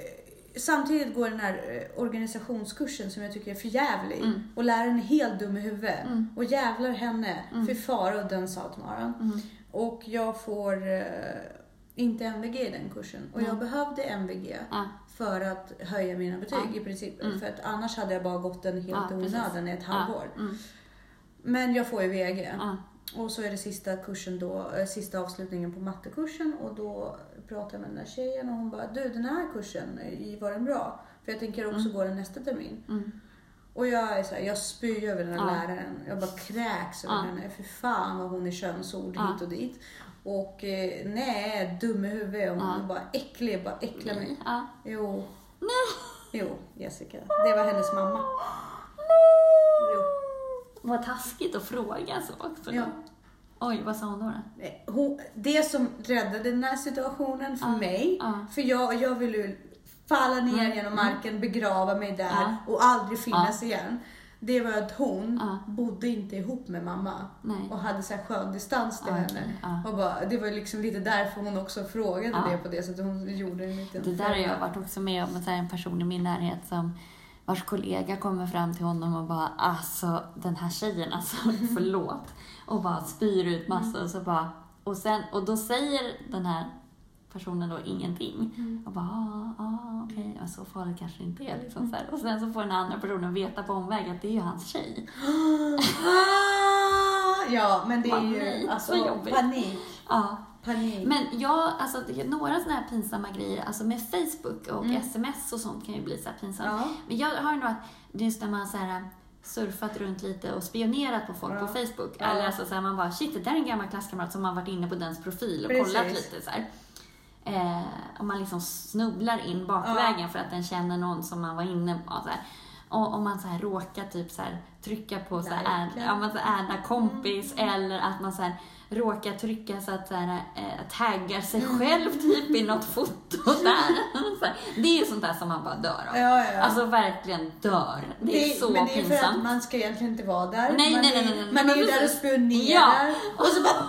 samtidigt går den här eh, organisationskursen som jag tycker är för jävlig. Mm. Och läraren är helt dum i huvudet. Mm. Och jävlar henne, Mm. fy fara och den sa till Maran. Mm. Och jag får... eh, inte MVG i den kursen. Och jag behövde MVG Ja. för att höja mina betyg Ja. i princip. Mm. För att annars hade jag bara gått den helt precis. onödan i ett halvår. Ja. Mm. Men jag får ju VG. Ja. Och så är det sista kursen då, eh, sista avslutningen på mattekursen och då pratar jag med den där tjejen och hon bara du den här kursen, eh, var den bra? För jag tänker också gå den nästa termin. Och jag är så här, jag spyr över den här Ja. läraren. Jag bara kräks över Ja. henne. För fan vad hon är könsord Ja. hit och dit. Och eh, nej, dum i huvudet. Hon Ja. bara äcklig, bara äcklar mig. Ja. Jo. Jo, Jessica. Det var hennes mamma. Jo. Vad taskigt att fråga så också. Ja. Oj, vad sa hon då? då? Eh, Hon, det som räddade den här situationen för mig, för jag, jag ville falla ner Mm. genom marken, begrava mig där Ja. och aldrig finnas igen. Det var att hon Ja. bodde inte ihop med mamma Nej. och hade så här skön distans till Ja, henne. ja. Och bara, det var liksom lite därför hon också frågade Ja. det på det sättet. Hon gjorde en liten Det där har jag varit också med om, så en person i min närhet som vars kollega kommer fram till honom och bara alltså den här tjejen, alltså förlåt. Och bara spyr ut massor och så bara, och, sen, och då säger den här personen då ingenting. Och bara, ah, ah, okej, ja, så farligt kanske det inte är. Liksom, så här. Och sen så får den andra personen veta på omväg att det är ju hans tjej. Ja, men det är ju nej, alltså, så jobbigt. panik. Ja. Panik. Men jag, alltså några sådana här pinsamma grejer, alltså med Facebook och Mm. sms och sånt kan ju bli så här pinsamt. ja. Men jag har ju nog att just när man så här surfat runt lite och spionerat på folk Ja. på Facebook. Ja. Eller alltså så här, man bara, shit det där är en gammal klasskamrat som har varit inne på dens profil och Precis. kollat lite så här. Eh, och man liksom snubblar in bakvägen för att den känner någon som man var inne på. Så här. Och om man så här råkar typ så här, trycka på så här, ja, man så här, kompis eller att man så här, råkar trycka så att så här, eh, taggar sig Mm. själv typ i något foto där. Det är sånt där som man bara dör av. Ja, ja. Alltså verkligen dör. Det är så men det är för att pinsamt. man ska egentligen inte vara där. Nej, man nej, nej, nej, nej. Man är ju där och spionerar. Och så bara...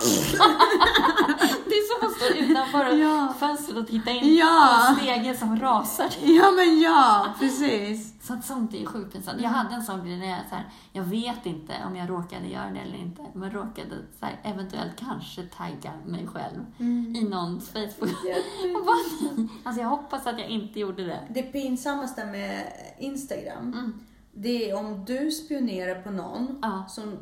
Det är som att stå utanför Ja. fönstret och titta in Ja. på en stege som rasar. Ja, men ja, precis. Så att sånt är ju sjukt pinsamt. Jag hade en sån grej när jag så här, jag vet inte om jag råkade göra det eller inte, men råkade så här, eventuellt kanske tagga mig själv i någons Facebook. Jag bara, alltså jag hoppas att jag inte gjorde det. Det pinsammaste med Instagram, Mm. det är om du spionerar på någon Ja. som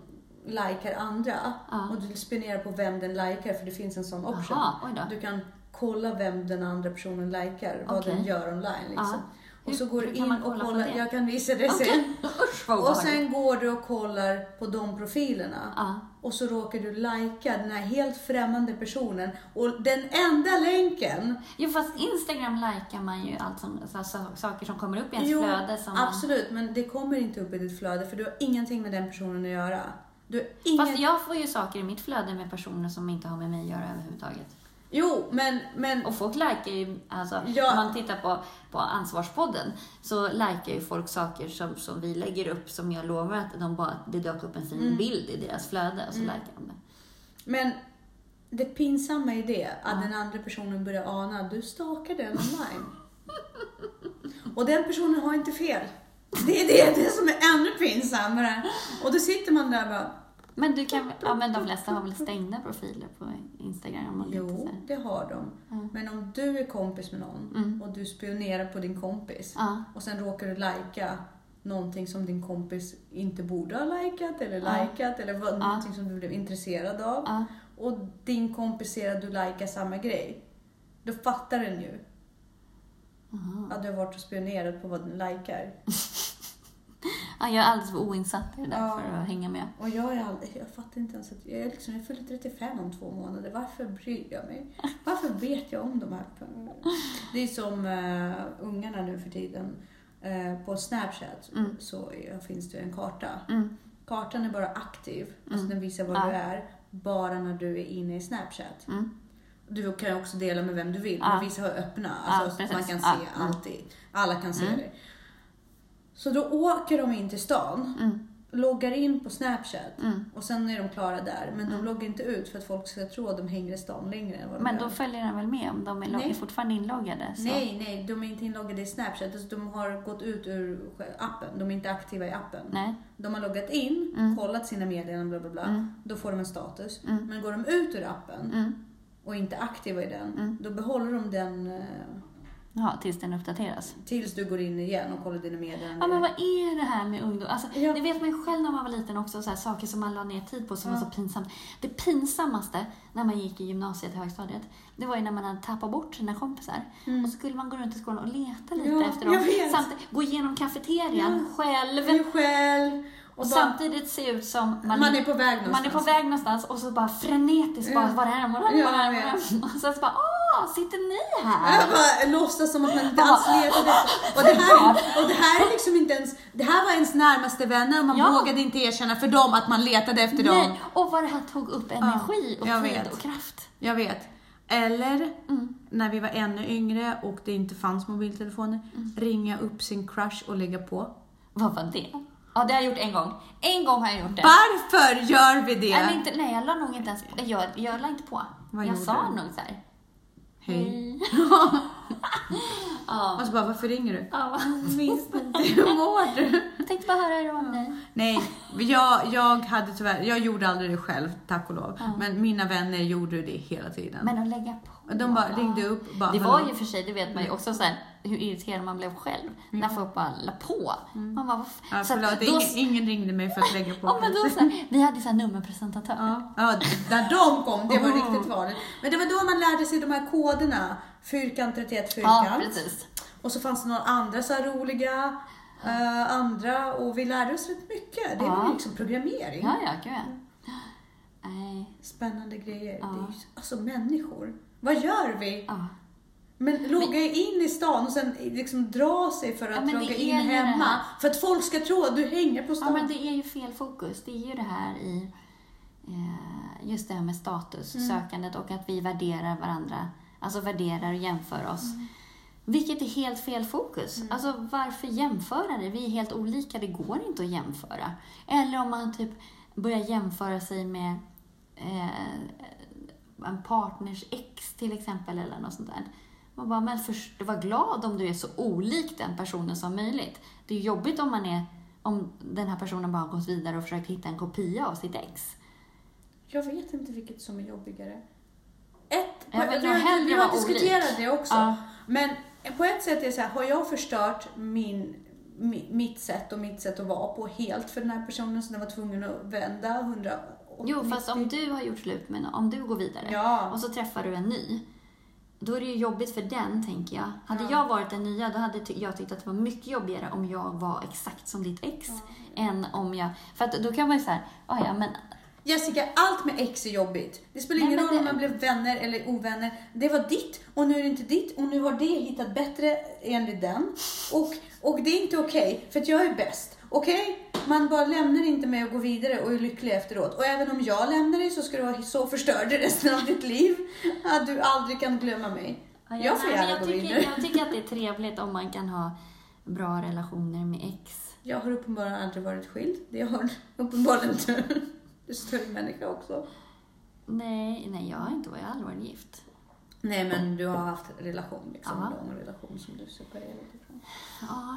likar andra Ja. och du spionerar på vem den likar för det finns en sån option. Då. Du kan kolla vem den andra personen likar, vad Okej. den gör online. Liksom. Ja. Och så går du in man och kolla kollar, jag kan visa det sen. Usch vad Och sen går du och kollar på de profilerna. Ja. Och så råkar du lajka den här helt främmande personen. Och den enda länken. Jo fast Instagram likar man ju allt som, så, saker som kommer upp i ens Jo, flöde som man... absolut. Men det kommer inte upp i ditt flöde för du har ingenting med den personen att göra. Du ingen... Fast jag får ju saker i mitt flöde med personer som inte har med mig att göra överhuvudtaget. Jo, men... men Och folk likar ju, alltså Ja. om man tittar på, på Ansvarspodden, så likar ju folk saker som, som vi lägger upp som jag lovar att de bara, det dök upp en fin Mm. bild i deras flöde och så likar de det. Men det pinsamma är det att Ja. den andra personen börjar ana du stalkar den online. Och den personen har inte fel. Det är det, det som är ännu pinsammare. Och då sitter man där och bara, Men du kan, ja men de flesta har väl stängda profiler på Instagram och lite jo, här. det har de. Ja. Men om du är kompis med någon Mm. och du spionerar på din kompis Ja, och sen råkar du lajka någonting som din kompis inte borde ha likat eller Ja. likat eller vad, någonting som du blev intresserad av. och din kompis ser att du likar samma grej, då fattar den ju Aha. att du har varit och spionerat på vad den likar. ja. Jag är alldeles för oinsatt i det där Ja. för att hänga med. Och jag är aldrig, jag fattar inte ens att jag är liksom, jag fyller 35 om två månader. Varför bryr jag mig? Varför vet jag om de här? Det är som uh, ungarna nu för tiden. Eh, på Snapchat Mm. så är, finns det en karta. Mm. Kartan är bara aktiv, alltså Mm. den visar var Ja. du är, bara när du är inne i Snapchat. Mm. Du kan också dela med vem du vill, Ja. men vissa har öppna. Alltså, Ja, så man kan Ja, se mm. alltid. Alla kan se Mm. det. Så då åker de in till stan, Mm. loggar in på Snapchat Mm. och sen är de klara där. Men de loggar inte ut för att folk ska tro att de hänger i stan längre än vad de Men gör. då följer den väl med om de är, Nej. är fortfarande inloggade? Så. Nej, nej, de är inte inloggade i Snapchat. Alltså, de har gått ut ur appen. De är inte aktiva i appen. Nej. De har loggat in, Mm. kollat sina meddelanden, bla bla bla. Mm. Då får de en status. Mm. Men går de ut ur appen Mm. och inte aktiva i den, Mm. då behåller de den eh, Ja, tills den uppdateras. tills du går in igen och kollar dina meddelanden. Ja, men vad är det här med ungdom? Alltså, Ja. Det vet man ju själv när man var liten också, så här, saker som man la ner tid på som Ja. var så pinsamt. Det pinsammaste när man gick i gymnasiet, högstadiet, det var ju när man hade tappat bort sina kompisar. Mm. Och så skulle man gå runt i skolan och leta lite Ja, efter dem. Samtidigt gå igenom kafeterian själv. Du själv. Och Och bara, samtidigt se ut som man, är på väg någonstans. man är på väg någonstans och så bara frenetiskt Ja. bara, var är han, var är Ja, var är? Och sen så bara, åh, sitter ni här? Jag bara låtsas som att man inte alls letade. Och det, här, och det här är liksom inte ens, det här var ens närmaste vänner och man Ja. vågade inte erkänna för dem att man letade efter dem. Nej, och vad det här tog upp energi och tid vet. och kraft. Jag vet. Eller Mm. när vi var ännu yngre och det inte fanns mobiltelefoner, Mm. ringa upp sin crush och lägga på. Vad var det? Ja, det har jag gjort en gång. En gång har jag gjort det. Varför gör vi det? Eller inte, nej, jag la nog inte ens på. Jag, jag la inte på. Vad jag sa du? nog så här. Hej. ja. Och så bara, varför ringer du? ja. Minns inte. Hur mår du? Jag tänkte bara höra hur det var med dig. Nej, jag, jag hade tyvärr, jag gjorde aldrig det själv, tack och lov. Ja. Men mina vänner gjorde det hela tiden. Men att lägga på. De bara ringde upp bara, Det var ju för sig, det vet man ju också så här, hur irriterad man blev själv. När folk bara la på. Man bara, vad f- Ja, att förlåt, då- ingen, ingen ringde mig för att lägga på. Ja, men då så här, vi hade så här nummerpresentatör. Ja, ja, när de kom, det var Oh. riktigt farligt. Men det var då man lärde sig de här koderna. Fyrkant 31 Ja, fyrkant. precis. och så fanns det några andra så här roliga eh, andra och vi lärde oss rätt mycket. Det Ja. ju liksom programmering. Ja, ja, gud ja. Nej, Spännande grejer. Ja. Det är ju, alltså människor. Vad gör vi? ja. Men logga in i stan och sen liksom dra sig för Ja, att det logga in hemma. För att folk ska tro att du hänger på Ja, stan. men det är ju fel fokus. Det är ju det här i eh, just det här med status, Mm. sökandet och att vi värderar varandra. Alltså värderar och jämför oss. Mm. Vilket är helt fel fokus. Alltså varför jämföra det? Vi är helt olika, det går inte att jämföra. Eller om man typ börjar jämföra sig med eh, en partners ex till exempel eller något sånt där. Man bara, men först, var glad om du är så olik den personen som möjligt. Det är jobbigt om man är om den här personen bara har gått vidare och försökt hitta en kopia av sitt ex. Jag vet inte vilket som är jobbigare. Ett, Jag vi har, hellre vi vara har diskuterat det också. Ja. Men på ett sätt är det så här, har jag förstört min, mi- mitt sätt och mitt sätt att vara på helt för den här personen så den var tvungen att vända 180? Jo, fast om du har gjort slut med någon, om du går vidare Ja. och så träffar du en ny. Då är det ju jobbigt för den, tänker jag. Hade Ja. jag varit den nya, då hade jag tyckt att det var mycket jobbigare om jag var exakt som ditt ex. Än om jag... För att då kan man ju säga, "Ah, ja men Jessica, allt med ex är jobbigt. Det spelar ingen roll om det- man blev vänner eller ovänner. Det var ditt och nu är det inte ditt och nu har det hittat bättre enligt den. Och, och det är inte okej, för att jag är bäst. Okej? Man bara lämnar inte mig och går vidare och är lycklig efteråt. Och även om jag lämnar dig så ska du vara så förstörd resten av ditt liv att du aldrig kan glömma mig. Ja, Jag får nej, men gärna jag gå tycker, vidare. jag tycker att det är trevligt om man kan ha bra relationer med ex. Jag har uppenbarligen aldrig varit skild. Det har uppenbarligen du. Du är större människa också. Nej, nej, jag har inte varit, jag har aldrig varit gift. Nej, men du har haft relation, liksom. Ja. En lång relation som du separerade ifrån. Ja.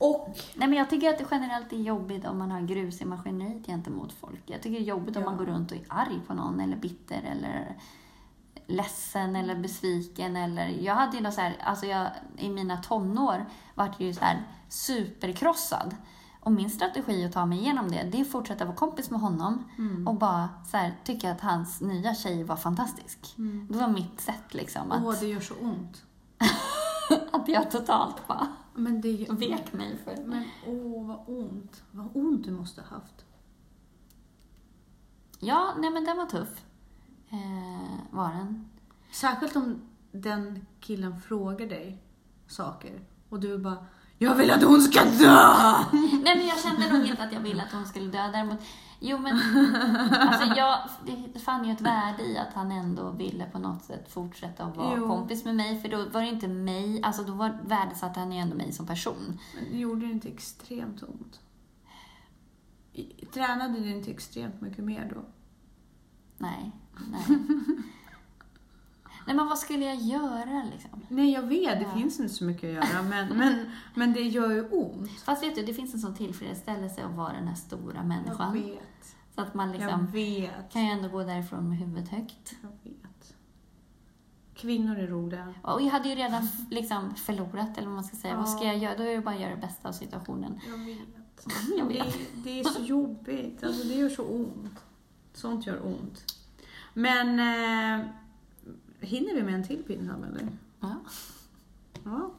Och Nej, men jag tycker att det generellt är jobbigt om man har grus i maskineriet gentemot folk. Jag tycker det är jobbigt om Ja. man går runt och är arg på någon eller bitter eller ledsen eller besviken eller... Jag hade ju något så här, alltså jag, i mina tonår vart jag ju så här superkrossad. Och min strategi att ta mig igenom det, det är att fortsätta vara kompis med honom och bara så här, tycka att hans nya tjej var fantastisk. Det var mitt sätt liksom, att, Åh, det gör så ont. att jag totalt bara Men det gör... vek mig för Men åh, vad ont. Vad ont du måste ha haft. Ja, nej men den var tuff. Eh, var den. Särskilt om den killen frågar dig saker och du bara Jag vill att hon ska dö! Nej men jag kände nog inte att jag ville att hon skulle dö. Däremot, jo men, alltså jag det fann ju ett värde i att han ändå ville på något sätt fortsätta att vara Jo. kompis med mig. För då var det inte mig, alltså då var värdesatte han ju ändå mig som person. Men gjorde det inte extremt ont? Tränade det inte extremt mycket mer då? Nej, nej. Nej men vad skulle jag göra liksom? Nej, jag vet. Det Ja. finns inte så mycket att göra. Men, men, men det gör ju ont. Fast vet du, det finns en sån tillfredsställelse att vara den här stora Jag människan. vet. Så att man Jag liksom vet. kan ju ändå gå därifrån med huvudet högt. Jag vet. Kvinnor är roliga. Och jag hade ju redan liksom förlorat, eller vad man ska säga. Vad ska Ja. jag göra? Då är det bara att göra det bästa av situationen. Jag vet. Jag Det, vet. det är så jobbigt. Alltså, det gör så ont. Sånt gör ont. Men eh, hinner vi med en till pinsam eller? Ja. Ja.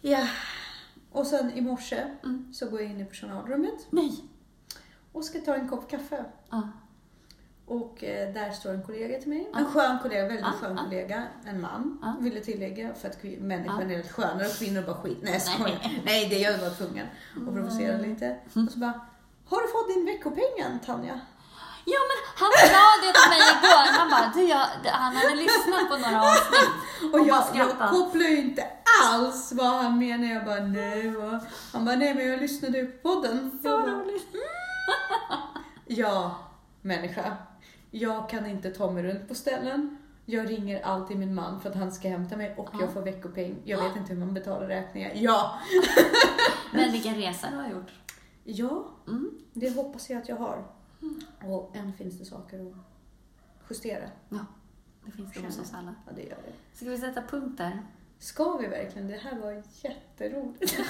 Ja. Och sen i morse Mm. så går jag in i personalrummet Nej! och ska ta en kopp kaffe. Ja. Och eh, där står en kollega till mig. Ja. En skön kollega, väldigt Ja, skön kollega. En man, Ja. vill jag tillägga. För att människan Ja. är rätt skönare och kvinnor bara skit. Nej, jag Nej. Nej, det jag var tvungen att provocera lite. Och så bara, har du fått din veckopeng än Tanja? Ja, men han sa det till mig igår. Han bara, du, jag, han hade lyssnat på några avsnitt Och och jag, jag kopplar ju inte alls vad han menar. Jag bara, nej. vad- Han bara, nej men jag lyssnade ju på podden. Så bara, roligt. Ja, människa. Jag kan inte ta mig runt på ställen. Jag ringer alltid min man för att han ska hämta mig och Ja. jag får veckopeng. Jag vet inte hur man betalar räkningar. Ja! Men vilken resa du har gjort. Ja, Mm. det hoppas jag att jag har. Och än finns det saker att justera. Ja, det finns det hos oss alla. Ja, det gör det. Ska vi sätta punkt där? Ska vi verkligen? Det här var jätteroligt.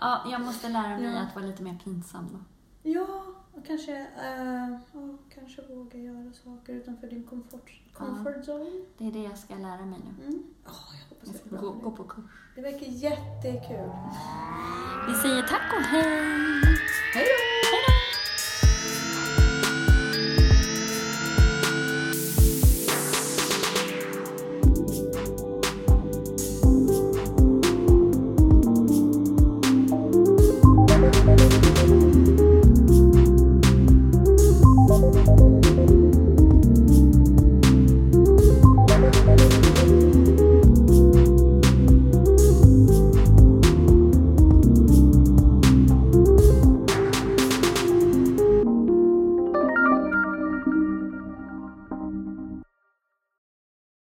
Ja, jag måste lära mig Ja. att vara lite mer pinsam då. Ja, och kanske, eh, ja, kanske våga göra saker utanför din comfort, comfort zone. Det är det jag ska lära mig nu. Mm. Ja, jag hoppas Jag det ska gå, gå på kurs. Det verkar jättekul. Vi säger tack och hej! Hej då!